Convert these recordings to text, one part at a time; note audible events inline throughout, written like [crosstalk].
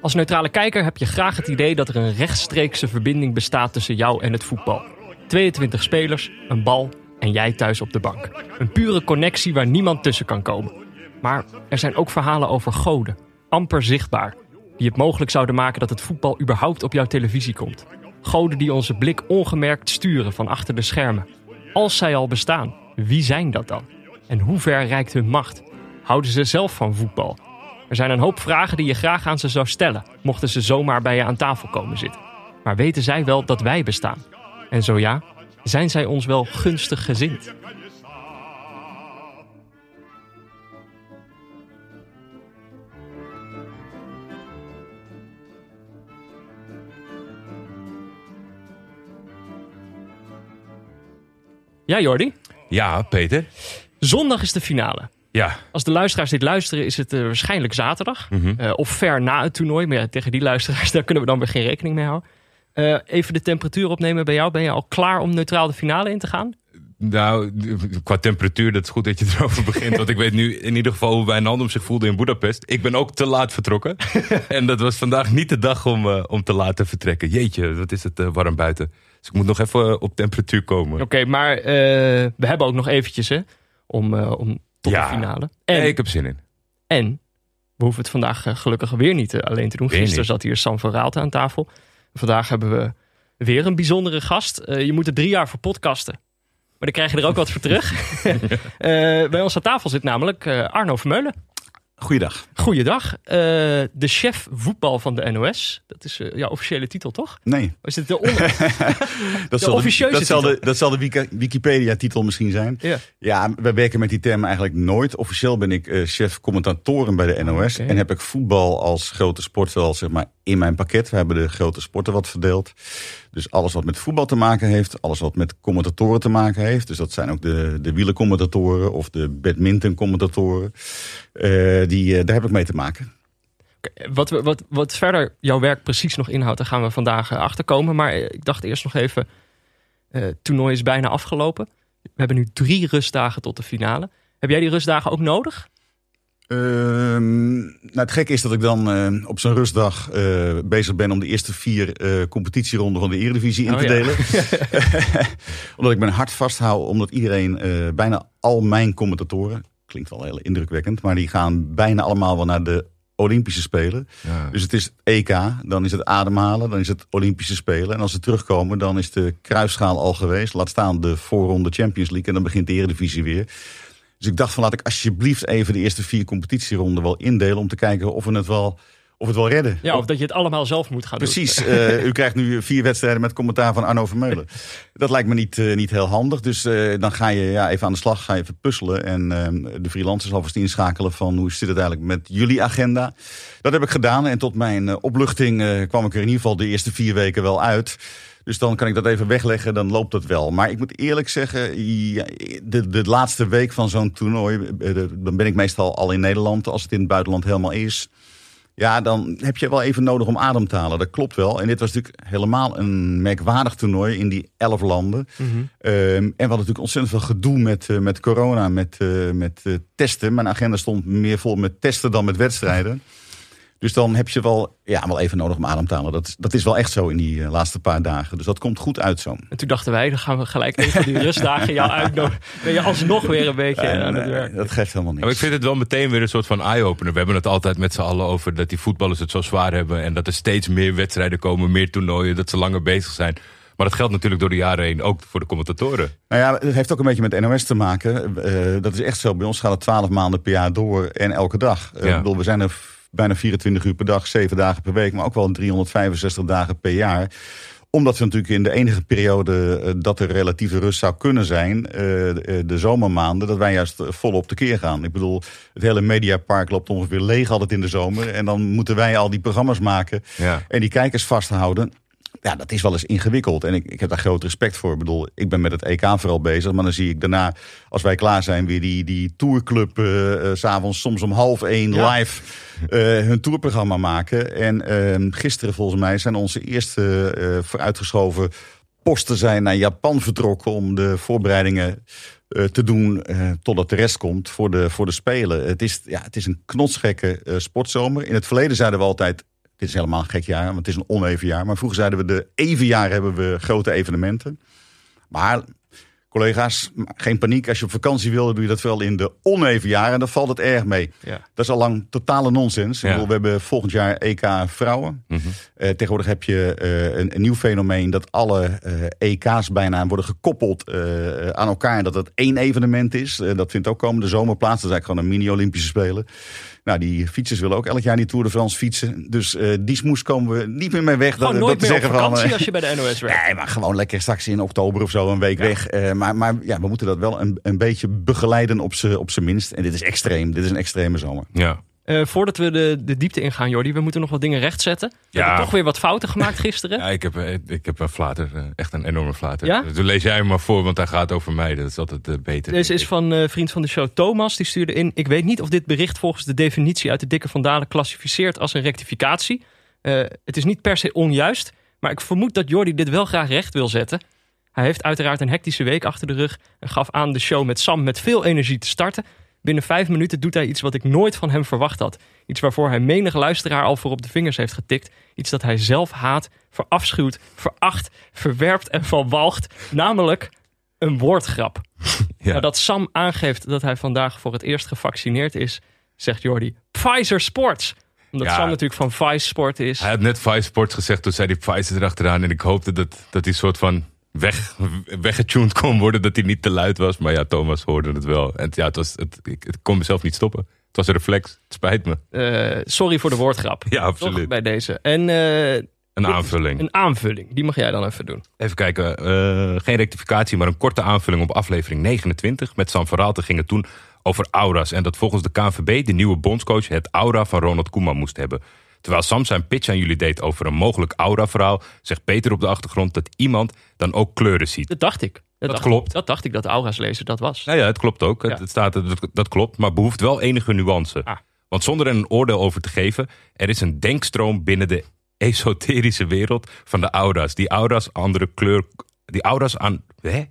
Als neutrale kijker heb je graag het idee dat er een rechtstreekse verbinding bestaat tussen jou en het voetbal. 22 spelers, een bal en jij thuis op de bank. Een pure connectie waar niemand tussen kan komen. Maar er zijn ook verhalen over goden, amper zichtbaar, die het mogelijk zouden maken dat het voetbal überhaupt op jouw televisie komt. Goden die onze blik ongemerkt sturen van achter de schermen. Als zij al bestaan, wie zijn dat dan? En hoe ver reikt hun macht? Houden ze zelf van voetbal? Er zijn een hoop vragen die je graag aan ze zou stellen, mochten ze zomaar bij je aan tafel komen zitten. Maar weten zij wel dat wij bestaan? En zo ja, zijn zij ons wel gunstig gezind? Ja, Jordi. Ja, Peter. Zondag is de finale. Ja. Als de luisteraars dit luisteren, is het uh, waarschijnlijk zaterdag. Mhm. Uh, of ver na het toernooi. Maar ja, tegen die luisteraars, [laughs] daar kunnen we dan weer geen rekening mee houden. Uh, even de temperatuur opnemen bij jou. Ben je al klaar om neutraal de finale in te gaan? Nou, qua temperatuur, dat is goed dat je [laughs] erover begint. want ik weet nu in ieder geval hoe Wijnaldum zich voelde in Budapest. Ik ben ook te laat vertrokken. [laughs] en dat was vandaag niet de dag om, uh, om te laten vertrekken. Jeetje, wat is het uh, warm buiten. Dus ik moet nog even op temperatuur komen. Oké, okay, maar we hebben ook nog eventjes hè, om, om tot ja. de finale. En, nee, ik heb zin in. En we hoeven het vandaag gelukkig weer niet alleen te doen. Weer Gisteren niet. zat hier Sam van Raalte aan tafel. Vandaag hebben we weer een bijzondere gast. Uh, je moet er drie jaar voor podcasten. Maar dan krijg je er ook wat voor terug. uh, [laughs] bij ons aan tafel zit namelijk uh, Arno Vermeulen. Goeiedag. Goeiedag. Uh, de chef voetbal van de NOS. Dat is uh, jouw officiële titel, toch? Nee. Is het de, on... dat, de zal officieuze de, dat, zal titel? de, dat zal de Wikipedia-titel misschien zijn. Ja. ja, wij werken met die term eigenlijk nooit. Officieel ben ik uh, chef commentatoren bij de NOS. Oké. En heb ik voetbal als grote sport wel zeg maar, in mijn pakket. We hebben de grote sporten wat verdeeld. Dus alles wat met voetbal te maken heeft. Alles wat met commentatoren te maken heeft. Dus dat zijn ook de, de wielencommentatoren of de badminton-commentatoren. Die, uh, daar heb ik mee te maken. Wat, wat, wat verder jouw werk precies nog inhoudt, daar gaan we vandaag uh, achterkomen. Maar ik dacht eerst nog even, uh, het toernooi is bijna afgelopen. We hebben nu drie rustdagen tot de finale. Heb jij die rustdagen ook nodig? Uh, nou, het gekke is dat ik dan uh, op zo'n rustdag uh, bezig ben om de eerste vier competitieronden van de Eredivisie in oh, te ja. delen. [laughs] [laughs] omdat ik mijn hart vasthoud, omdat iedereen, bijna al mijn commentatoren, klinkt wel heel indrukwekkend, maar die gaan bijna allemaal wel naar de Olympische Spelen. Ja. Dus het is EK, dan is het ademhalen, dan is het Olympische Spelen. En als ze terugkomen, dan is de kruisschaal al geweest. Laat staan de voorronde Champions League en dan begint de Eredivisie weer. Dus ik dacht van laat ik alsjeblieft even de eerste vier competitieronden wel indelen... om te kijken of we het wel, of het wel redden. Ja, of dat je het allemaal zelf moet gaan Precies. doen. Uh, u krijgt nu vier wedstrijden met commentaar van Arno Vermeulen. [laughs] Dat lijkt me niet, uh, niet heel handig. Dus uh, dan ga je ja, even aan de slag, ga je even puzzelen. En ehm, de freelancers alvast inschakelen van hoe zit het eigenlijk met jullie agenda. Dat heb ik gedaan en tot mijn opluchting kwam ik er in ieder geval de eerste vier weken wel uit... Dus dan kan ik dat even wegleggen, dan loopt dat wel. Maar ik moet eerlijk zeggen, de, de laatste week van zo'n toernooi... dan ben ik meestal al in Nederland, als het in het buitenland helemaal is... Ja, dan heb je wel even nodig om adem te halen. Dat klopt wel. En dit was natuurlijk helemaal een merkwaardig toernooi in die elf landen. Mm -hmm. um, en we hadden natuurlijk ontzettend veel gedoe met, uh, met corona, met, uh, met uh, testen. Mijn agenda stond meer vol met testen dan met wedstrijden. Dus dan heb je wel, ja, wel even nodig om adem te halen. Dat is, dat is wel echt zo in die uh, laatste paar dagen. Dus dat komt goed uit zo. En toen dachten wij, dan gaan we gelijk even die rustdagen jou [laughs] uitnodigen. Ben je alsnog weer een beetje ja, aan het werk. Dat geeft helemaal niks. Maar ik vind het wel meteen weer een soort van eye-opener. We hebben het altijd met z'n allen over dat die voetballers het zo zwaar hebben. En dat er steeds meer wedstrijden komen, meer toernooien. Dat ze langer bezig zijn. Maar dat geldt natuurlijk door de jaren heen ook voor de commentatoren. Nou ja, het heeft ook een beetje met NOS te maken. Uh, dat is echt zo. Bij ons gaat het twaalf maanden per jaar door en elke dag. Uh, Ja. ik bedoel, we zijn er bijna 24 uur per dag, 7 dagen per week, maar ook wel 365 dagen per jaar omdat we natuurlijk in de enige periode uh, dat er relatieve rust zou kunnen zijn, uh, de, de zomermaanden, dat wij juist volop tekeer gaan. Ik bedoel, het hele mediapark loopt ongeveer leeg altijd in de zomer. En dan moeten wij al die programma's maken Ja. en die kijkers vasthouden. Ja, dat is wel eens ingewikkeld. En ik, ik heb daar groot respect voor. Ik bedoel, ik ben met het EK vooral bezig. Maar dan zie ik daarna, als wij klaar zijn, weer die, die tourclub... Uh, uh, s'avonds soms om half één Ja. live uh, hun tourprogramma maken. En uh, gisteren volgens mij zijn onze eerste vooruitgeschoven posten zijn naar Japan vertrokken... om de voorbereidingen te doen uh, totdat de rest komt voor de, voor de Spelen. Het is, ja, het is een knotsgekke uh, sportzomer. In het verleden zeiden we altijd dit is helemaal een gek jaar, want het is een oneven jaar. Maar vroeger zeiden we de even jaar hebben we grote evenementen. Maar collega's, geen paniek. Als je op vakantie wil, dan doe je dat wel in de oneven jaren. En dan valt het erg mee. Ja. Dat is al lang totale nonsens. Ja. we hebben volgend jaar EK vrouwen. Mhm. Eh, tegenwoordig heb je eh, een, een nieuw fenomeen dat alle eh, EK's bijna worden gekoppeld aan elkaar. En dat het één evenement is. Dat vindt ook komende zomer plaats. Dat is eigenlijk gewoon een mini-Olympische Spelen. Nou, die fietsers willen ook elk jaar die Tour de France fietsen. Dus eh, die smoes komen we niet meer mee weg. Gewoon dat, nooit dat meer zeggen vakantie van, eh, als je bij de NOS werkt. Nee, maar gewoon lekker straks in oktober of zo een week weg. Eh, maar maar ja, we moeten dat wel een, een beetje begeleiden op zijn op z'n minst. En dit is extreem. Dit is een extreme zomer. Ja. Eh, voordat we de, de diepte ingaan, Jordi, we moeten nog wat dingen rechtzetten. We Ja. hebben toch weer wat fouten gemaakt gisteren. [laughs] Ja, ik heb, eh, ik heb een flater. eh, Echt een enorme flater. Ja? Dus lees jij hem maar voor, want hij gaat over mij. Dat is altijd beter. Deze is van vriend van de show Thomas. Die stuurde in. Ik weet niet of dit bericht volgens de definitie uit de Dikke Vandalen klassificeert als een rectificatie. Het is niet per se onjuist. Maar ik vermoed dat Jordi dit wel graag recht wil zetten. Hij heeft uiteraard een hectische week achter de rug. En gaf aan de show met Sam met veel energie te starten. Binnen vijf minuten doet hij iets wat ik nooit van hem verwacht had. Iets waarvoor hij menig luisteraar al voor op de vingers heeft getikt. Iets dat hij zelf haat, verafschuwt, veracht, verwerpt en van walgt. Namelijk een woordgrap. [laughs] Ja. Nadat Sam aangeeft dat hij vandaag voor het eerst gevaccineerd is, zegt Jordi Pfizer Sports. Omdat Ja. Sam natuurlijk van Vice Sport is. Hij had net Vice Sports gezegd, toen zei die Pfizer erachteraan. En ik hoopte dat, dat hij soort van weg, weggetuned kon worden, dat hij niet te luid was. Maar ja, Thomas hoorde het wel. En ja, het, was, het, ik, ik kon mezelf niet stoppen. Het was een reflex. Het spijt me. Eh, sorry voor de woordgrap. Ja, Toch absoluut. bij deze. En eh, Een aanvulling. een aanvulling. Die mag jij dan even doen. Even kijken, eh, geen rectificatie, maar een korte aanvulling op aflevering 29. Met Sam Verhaalte ging het toen over aura's. En dat volgens de KNVB de nieuwe bondscoach het aura van Ronald Koeman moest hebben. Terwijl Sam zijn pitch aan jullie deed over een mogelijk aura-verhaal... zegt Peter op de achtergrond dat iemand dan ook kleuren ziet. Dat dacht ik. Dat, dacht, klopt. Dat dacht ik dat aura's lezen dat was. Nou ja, het klopt ook. Ja. Het, het staat, dat, dat klopt, maar behoeft wel enige nuance. Ah. Want zonder er een oordeel over te geven... er is een denkstroom binnen de esoterische wereld van de aura's. Die aura's andere kleur... Die aura's aan... Hè?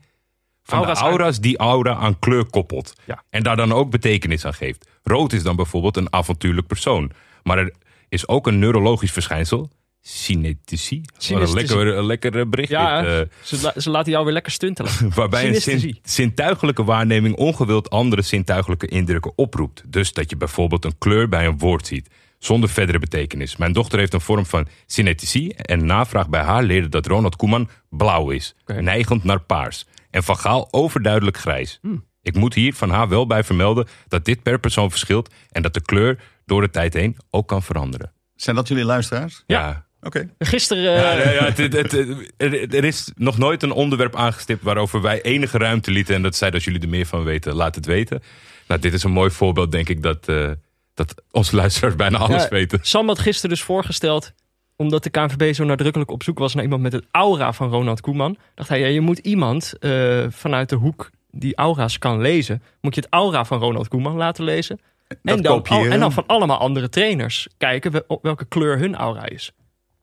Van Aura's de aan- aura's die aura aan kleur koppelt. Ja. En daar dan ook betekenis aan geeft. Rood is dan bijvoorbeeld een avontuurlijk persoon. Maar er is ook een neurologisch verschijnsel... Synesthesie. Wat Een lekker, een lekker eh, bericht. Ja, eh. ze, ze laten jou weer lekker stuntelen. [laughs] Waarbij een zintuigelijke waarneming ongewild andere zintuigelijke indrukken oproept. Dus dat je bijvoorbeeld een kleur bij een woord ziet, zonder verdere betekenis. Mijn dochter heeft een vorm van synesthesie en navraag bij haar leerde dat Ronald Koeman blauw is, neigend naar paars. En Van Gaal overduidelijk grijs. Hmm. Ik moet hier van haar wel bij vermelden dat dit per persoon verschilt en dat de kleur door de tijd heen ook kan veranderen. Zijn dat jullie luisteraars? Ja. Oké. Gisteren... Ja, eh, ja, ja, het, het, het- er, er is nog nooit een onderwerp aangestipt waarover wij enige ruimte lieten. En dat zei, als jullie er meer van weten, laat het weten. Nou, dit is een mooi voorbeeld, denk ik, dat, eh, dat onze luisteraars bijna alles Ja, weten. Sam had gisteren dus voorgesteld, omdat de KNVB zo nadrukkelijk op zoek was naar iemand met het aura van Ronald Koeman, dacht hij, ja, je moet iemand eh, vanuit de hoek die aura's kan lezen, moet je het aura van Ronald Koeman laten lezen. En dan, en dan van allemaal andere trainers kijken we- op welke kleur hun aura is.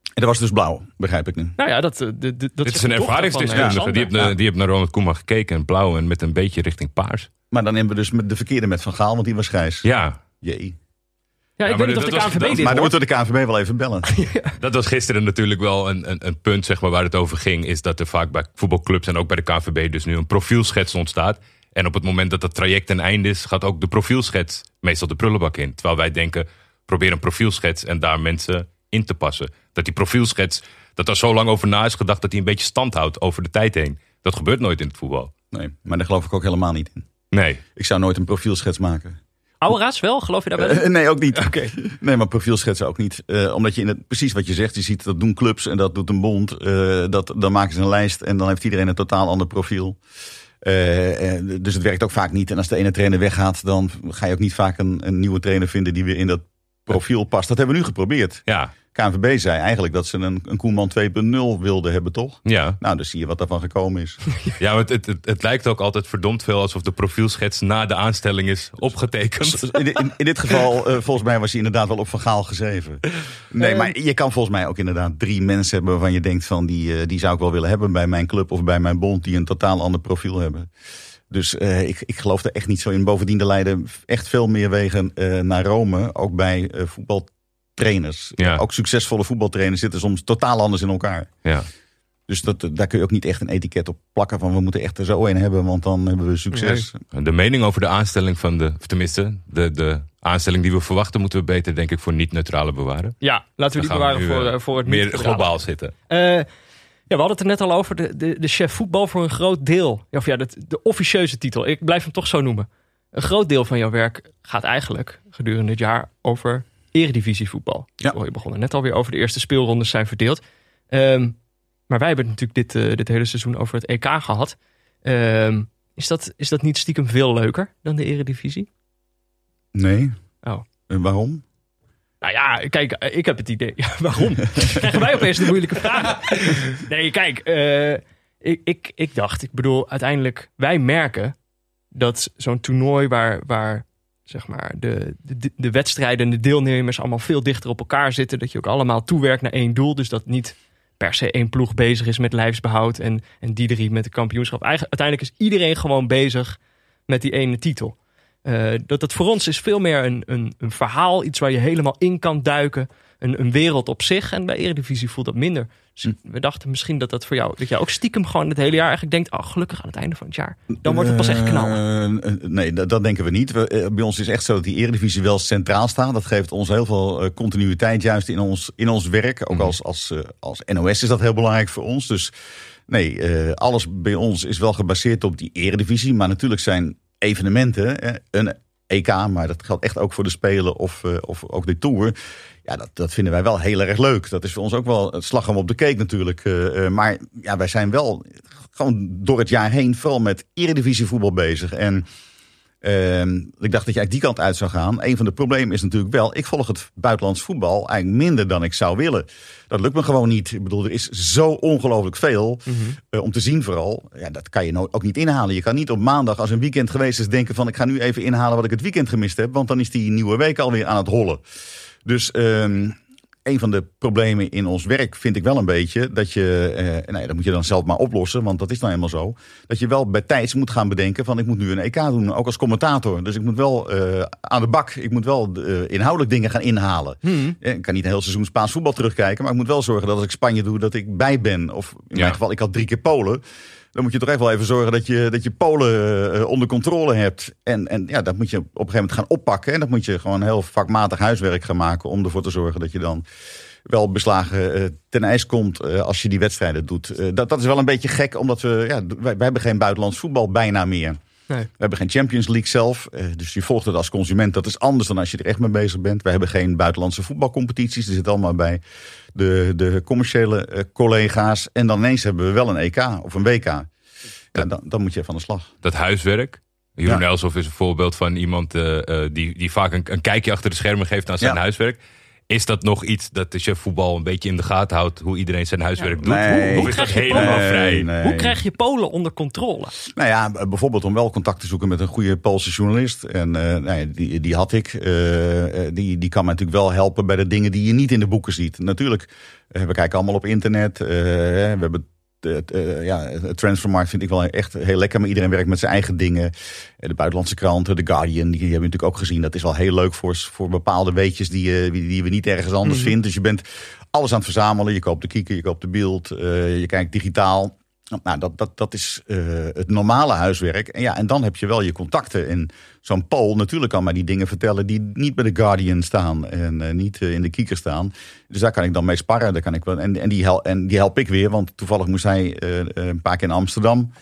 En dat was dus blauw, begrijp ik nu. Nou ja, dat, eh, de, de, dat Dit is een ervaringsdeskundige. van, eh, die, heeft, naar- die heeft naar Ronald Koeman gekeken, en blauw en met een beetje richting paars. Maar dan hebben we dus met de verkeerde met Van Gaal, want die was grijs. Ja, Jee. Ja, ik Ja, weet maar niet of de was- KNVB dit Maar dan moeten we de KNVB wel even bellen. [laughs] dat was gisteren natuurlijk wel een, een, een punt zeg maar, waar het over ging. Is dat er vaak bij voetbalclubs en ook bij de KNVB dus nu een profielschets ontstaat. En op het moment dat dat traject ten einde is, gaat ook de profielschets meestal de prullenbak in. Terwijl wij denken, probeer een profielschets en daar mensen in te passen. Dat die profielschets, dat er zo lang over na is gedacht dat die een beetje stand houdt over de tijd heen. Dat gebeurt nooit in het voetbal. Nee, maar daar geloof ik ook helemaal niet in. Nee. Ik zou nooit een profielschets maken. Aura's wel? Geloof je daar wel in? Eh, nee, ook niet. [laughs] Oké. Nee, maar profielschetsen ook niet. Eh, omdat je in het, precies wat je zegt, je ziet dat doen clubs en dat doet een bond. Eh, dat, dan maken ze een lijst en dan heeft iedereen een totaal ander profiel. Eh, dus het werkt ook vaak niet. En als de ene trainer weggaat, dan ga je ook niet vaak een, een nieuwe trainer vinden die weer in dat profiel past. Dat hebben we nu geprobeerd. Ja. KNVB zei eigenlijk dat ze een, een Koeman 2.0 wilden hebben, toch? Ja. Nou, dan zie je wat daarvan gekomen is. [laughs] Ja, het, het, het, het lijkt ook altijd verdomd veel alsof de profielschets na de aanstelling is opgetekend. In, in, in dit geval, [laughs] eh, volgens mij was hij inderdaad wel op Van Gaal gezeven. Nee, maar je kan volgens mij ook inderdaad drie mensen hebben waarvan je denkt van die, eh, die zou ik wel willen hebben bij mijn club of bij mijn bond die een totaal ander profiel hebben. Dus eh, ik, ik geloof er echt niet zo in. Bovendien, er leiden echt veel meer wegen naar Rome, ook bij eh, trainers. Ja. Ook succesvolle voetbaltrainers zitten soms totaal anders in elkaar. Ja. Dus dat, daar kun je ook niet echt een etiket op plakken van we moeten echt er zo een hebben, want dan hebben we succes. De mening over de aanstelling van de, of tenminste, de, de aanstelling die we verwachten, moeten we beter, denk ik, voor niet-neutrale bewaren. Ja, laten we die bewaren nu, voor, eh, voor het meer globaal zitten. Eh, ja, we hadden het er net al over. De, de, de chef voetbal voor een groot deel. Of ja, de, de officieuze titel. Ik blijf hem toch zo noemen. Een groot deel van jouw werk gaat eigenlijk gedurende het jaar over eredivisievoetbal. Ja. Oh, je begon er net alweer over. De eerste speelrondes zijn verdeeld. Ehm, maar wij hebben natuurlijk dit, eh, dit hele seizoen over het EK gehad. Ehm, is, dat, is dat niet stiekem veel leuker dan de eredivisie? Nee. Oh. En waarom? Nou ja, kijk, eh, ik heb het idee. [laughs] Ja, waarom? [laughs] Krijgen wij opeens de moeilijke vragen? Nee, kijk, eh, ik, ik, ik dacht, ik bedoel, uiteindelijk, wij merken dat zo'n toernooi waar, waar zeg maar, de, de, de wedstrijden en de deelnemers allemaal veel dichter op elkaar zitten, dat je ook allemaal toewerkt naar één doel. Dus dat niet per se één ploeg bezig is met lijfsbehoud en, en die drie met de kampioenschap. Eigenlijk, uiteindelijk is iedereen gewoon bezig met die ene titel. Eh, dat het voor ons is veel meer een, een, een verhaal, iets waar je helemaal in kan duiken. Een, een wereld op zich. En bij Eredivisie voelt dat minder. Dus we dachten misschien dat dat voor jou, dat jij ook stiekem gewoon het hele jaar eigenlijk denkt, oh gelukkig aan het einde van het jaar. Dan wordt het pas echt knallen. Eh, nee, dat, dat denken we niet. We, eh, bij ons is echt zo dat die eredivisie wel centraal staat. Dat geeft ons heel veel eh, continuïteit juist in ons, in ons werk. Ook als, als, eh, als NOS is dat heel belangrijk voor ons. Dus nee, alles bij ons is wel gebaseerd op die eredivisie. Maar natuurlijk zijn evenementen, een EK, maar dat geldt echt ook voor de Spelen of, eh, of ook de Tour. Ja, dat, dat vinden wij wel heel erg leuk. Dat is voor ons ook wel het slagroom op de cake natuurlijk. Eh, eh, maar ja, wij zijn wel gewoon door het jaar heen vooral met eredivisie voetbal bezig. En ehm, ik dacht dat je eigenlijk die kant uit zou gaan. Een van de problemen is natuurlijk wel, ik volg het buitenlands voetbal eigenlijk minder dan ik zou willen. Dat lukt me gewoon niet. Ik bedoel, er is zo ongelooflijk veel eh, om te zien vooral. Ja, dat kan je nou ook niet inhalen. Je kan niet op maandag, als een weekend geweest is, denken van ik ga nu even inhalen wat ik het weekend gemist heb. Want dan is die nieuwe week alweer aan het rollen. Dus ehm, een van de problemen in ons werk vind ik wel een beetje dat je, eh, nou ja, dat moet je dan zelf maar oplossen, want dat is dan helemaal zo. Dat je wel bij tijds moet gaan bedenken van ik moet nu een EK doen, ook als commentator. Dus ik moet wel eh, aan de bak, ik moet wel eh, inhoudelijk dingen gaan inhalen. Eh, Ik kan niet een heel seizoen Spaans voetbal terugkijken, maar ik moet wel zorgen dat als ik Spanje doe, dat ik bij ben. Of in Ja. mijn geval, ik had drie keer Polen. Dan moet je toch echt wel even zorgen dat je, dat je Polen eh, onder controle hebt. En, en ja, dat moet je op een gegeven moment gaan oppakken. En dat moet je gewoon heel vakmatig huiswerk gaan maken. Om ervoor te zorgen dat je dan wel beslagen eh, ten ijs komt eh, als je die wedstrijden doet. Eh, dat, dat is wel een beetje gek, omdat we, ja, wij, wij hebben geen buitenlands voetbal bijna meer. Nee. We hebben geen Champions League zelf. eh, dus je volgt het als consument. Dat is anders dan als je er echt mee bezig bent. We hebben geen buitenlandse voetbalcompetities. Die zitten allemaal bij de, de commerciële eh, collega's. En dan ineens hebben we wel een EK of een WK. Ja, dan, dan moet je even aan de slag. Dat huiswerk. Jeroen Ja. Elsof is een voorbeeld van iemand eh, eh, die, die vaak een, een kijkje achter de schermen geeft aan zijn Ja. huiswerk. Is dat nog iets dat de chef voetbal een beetje in de gaten houdt hoe iedereen zijn huiswerk doet? Nee. Hoe, Hoe is dat krijg je helemaal Polen? vrij? Nee, nee. Hoe krijg je Polen onder controle? Nou ja, bijvoorbeeld om wel contact te zoeken met een goede Poolse journalist. En eh, nou ja, die, die had ik. Eh, eh, die, die kan me natuurlijk wel helpen bij de dingen die je niet in de boeken ziet. Natuurlijk, we kijken allemaal op internet. we hebben het, eh, ja, transfermarkt vind ik wel echt heel lekker. Maar iedereen werkt met zijn eigen dingen. Eh, De buitenlandse kranten, The Guardian, die hebben we natuurlijk ook gezien. Dat is wel heel leuk voor, voor bepaalde weetjes die, je- die, we niet ergens anders Mhm. vindt. Dus je bent alles aan het verzamelen. Je koopt de kieken, je koopt de beeld, eh, je kijkt digitaal. Nou, dat, dat, dat is eh, het normale huiswerk. En, ja, en dan heb je wel je contacten. En zo'n Pool natuurlijk kan mij die dingen vertellen die niet bij de Guardian staan en eh, niet eh, in de kieker staan. Dus daar kan ik dan mee sparren. Daar kan ik wel, en, en, die hel, en die help ik weer, want toevallig moest hij een paar keer in Amsterdam.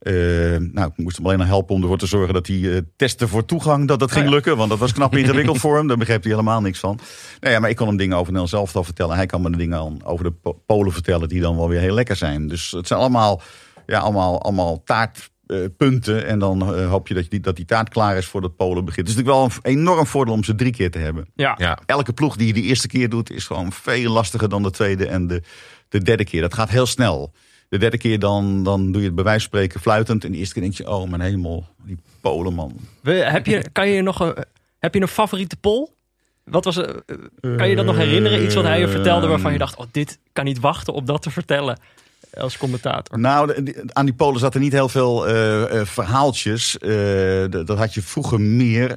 Eh, nou, ik moest hem alleen nog helpen om ervoor te zorgen dat hij eh, testen voor toegang, dat dat ging ja. lukken. Want dat was knap [laughs] ingewikkeld voor hem. Daar begreep hij helemaal niks van. Nou ja, maar ik kon hem dingen over Nel zelf al vertellen. Hij kan me de dingen over de Po- Polen vertellen die dan wel weer heel lekker zijn. Dus het zijn allemaal, ja, allemaal, allemaal taartpunten. en dan eh, hoop je dat, je die, dat die taart klaar is voordat Polen begint. Het is natuurlijk wel een enorm voordeel om ze drie keer te hebben. Ja, Ja, Elke ploeg die je de eerste keer doet is gewoon veel lastiger dan de tweede en de, de derde keer. Dat gaat heel snel. De derde keer dan, dan doe je het bij wijze van spreken fluitend. En de eerste keer denk je, oh mijn hemel, die Polen man. We, heb, je, kan je nog een, heb je een favoriete pol? Wat was, eh, kan je dat nog herinneren? Iets wat hij je vertelde waarvan je dacht: oh, dit kan niet wachten om dat te vertellen als commentator. Nou, aan die Polen zaten niet heel veel eh, eh, verhaaltjes. D- dat had je vroeger meer.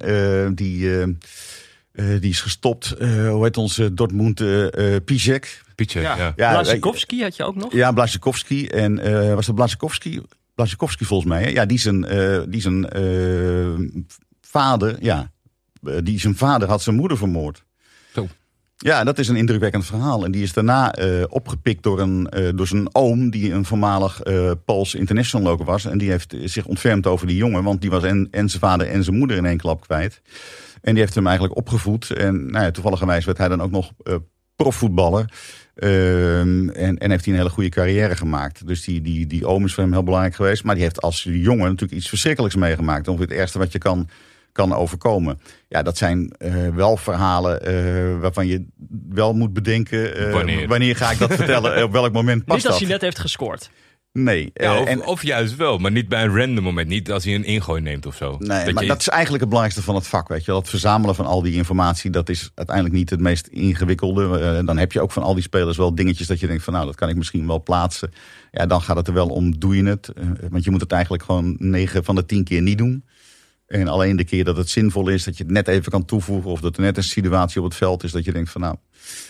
Die, die is gestopt. Hoe heet onze Dortmund uh, Pizek? Pietje, ja. Ja. Ja, Blazikowski had je ook nog. Ja, Blazikowski. En eh, was dat Blazikowski? Blazikowski volgens mij. Hè? Ja, die zijn, eh, die zijn eh, vader, ja, eh, die zijn vader had zijn moeder vermoord. Zo. Ja, dat is een indrukwekkend verhaal. En die is daarna eh, opgepikt door, een, eh, door zijn oom, die een voormalig eh Pools international loker was. En die heeft zich ontfermd over die jongen, want die was en, en zijn vader en zijn moeder in één klap kwijt. En die heeft hem eigenlijk opgevoed. En nou ja, toevalligerwijs werd hij dan ook nog eh, profvoetballer. Ehm, en, en heeft hij een hele goede carrière gemaakt. Dus die, die, die oom is voor hem heel belangrijk geweest. Maar die heeft als jongen natuurlijk iets verschrikkelijks meegemaakt. Ongeveer het ergste wat je kan, kan overkomen. Ja, dat zijn eh, wel verhalen eh, waarvan je wel moet bedenken... eh, Wanneer? ga ik dat vertellen? [laughs] Op welk moment past Niet als dat? hij net heeft gescoord. Nee. Ja, eh, of, en, of juist wel, maar niet bij een random moment. Niet als hij een ingooi neemt of zo. Nee, Dat maar je dat is eigenlijk het belangrijkste van het vak. Weet je. wel. Het verzamelen van al die informatie, dat is uiteindelijk niet het meest ingewikkelde. Eh, dan heb je ook van al die spelers wel dingetjes dat je denkt van nou, dat kan ik misschien wel plaatsen. Ja, dan gaat het er wel om, doe je het? Eh, want je moet het eigenlijk gewoon 9 van de 10 keer niet doen. En alleen de keer dat het zinvol is, dat je het net even kan toevoegen. Of dat er net een situatie op het veld is dat je denkt van nou,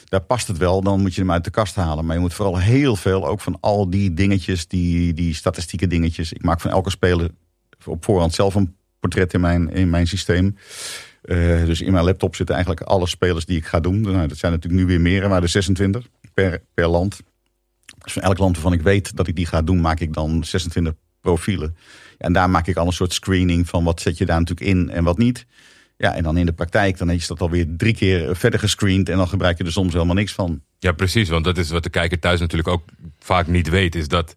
daar past het wel. Dan moet je hem uit de kast halen. Maar je moet vooral heel veel, ook van al die dingetjes, die, die statistieke dingetjes. Ik maak van elke speler op voorhand zelf een portret in mijn, in mijn systeem. Eh, dus in mijn laptop zitten eigenlijk alle spelers die ik ga doen. Nou, dat zijn natuurlijk nu weer meer, maar de 26 per, per land. Dus van elk land waarvan ik weet dat ik die ga doen, maak ik dan 26 profielen. En daar maak ik al een soort screening van wat zet je daar natuurlijk in en wat niet. Ja, en dan in de praktijk, dan is dat alweer drie keer verder gescreend en dan gebruik je er soms helemaal niks van. Ja, precies. Want dat is wat de kijker thuis natuurlijk ook vaak niet weet. Is dat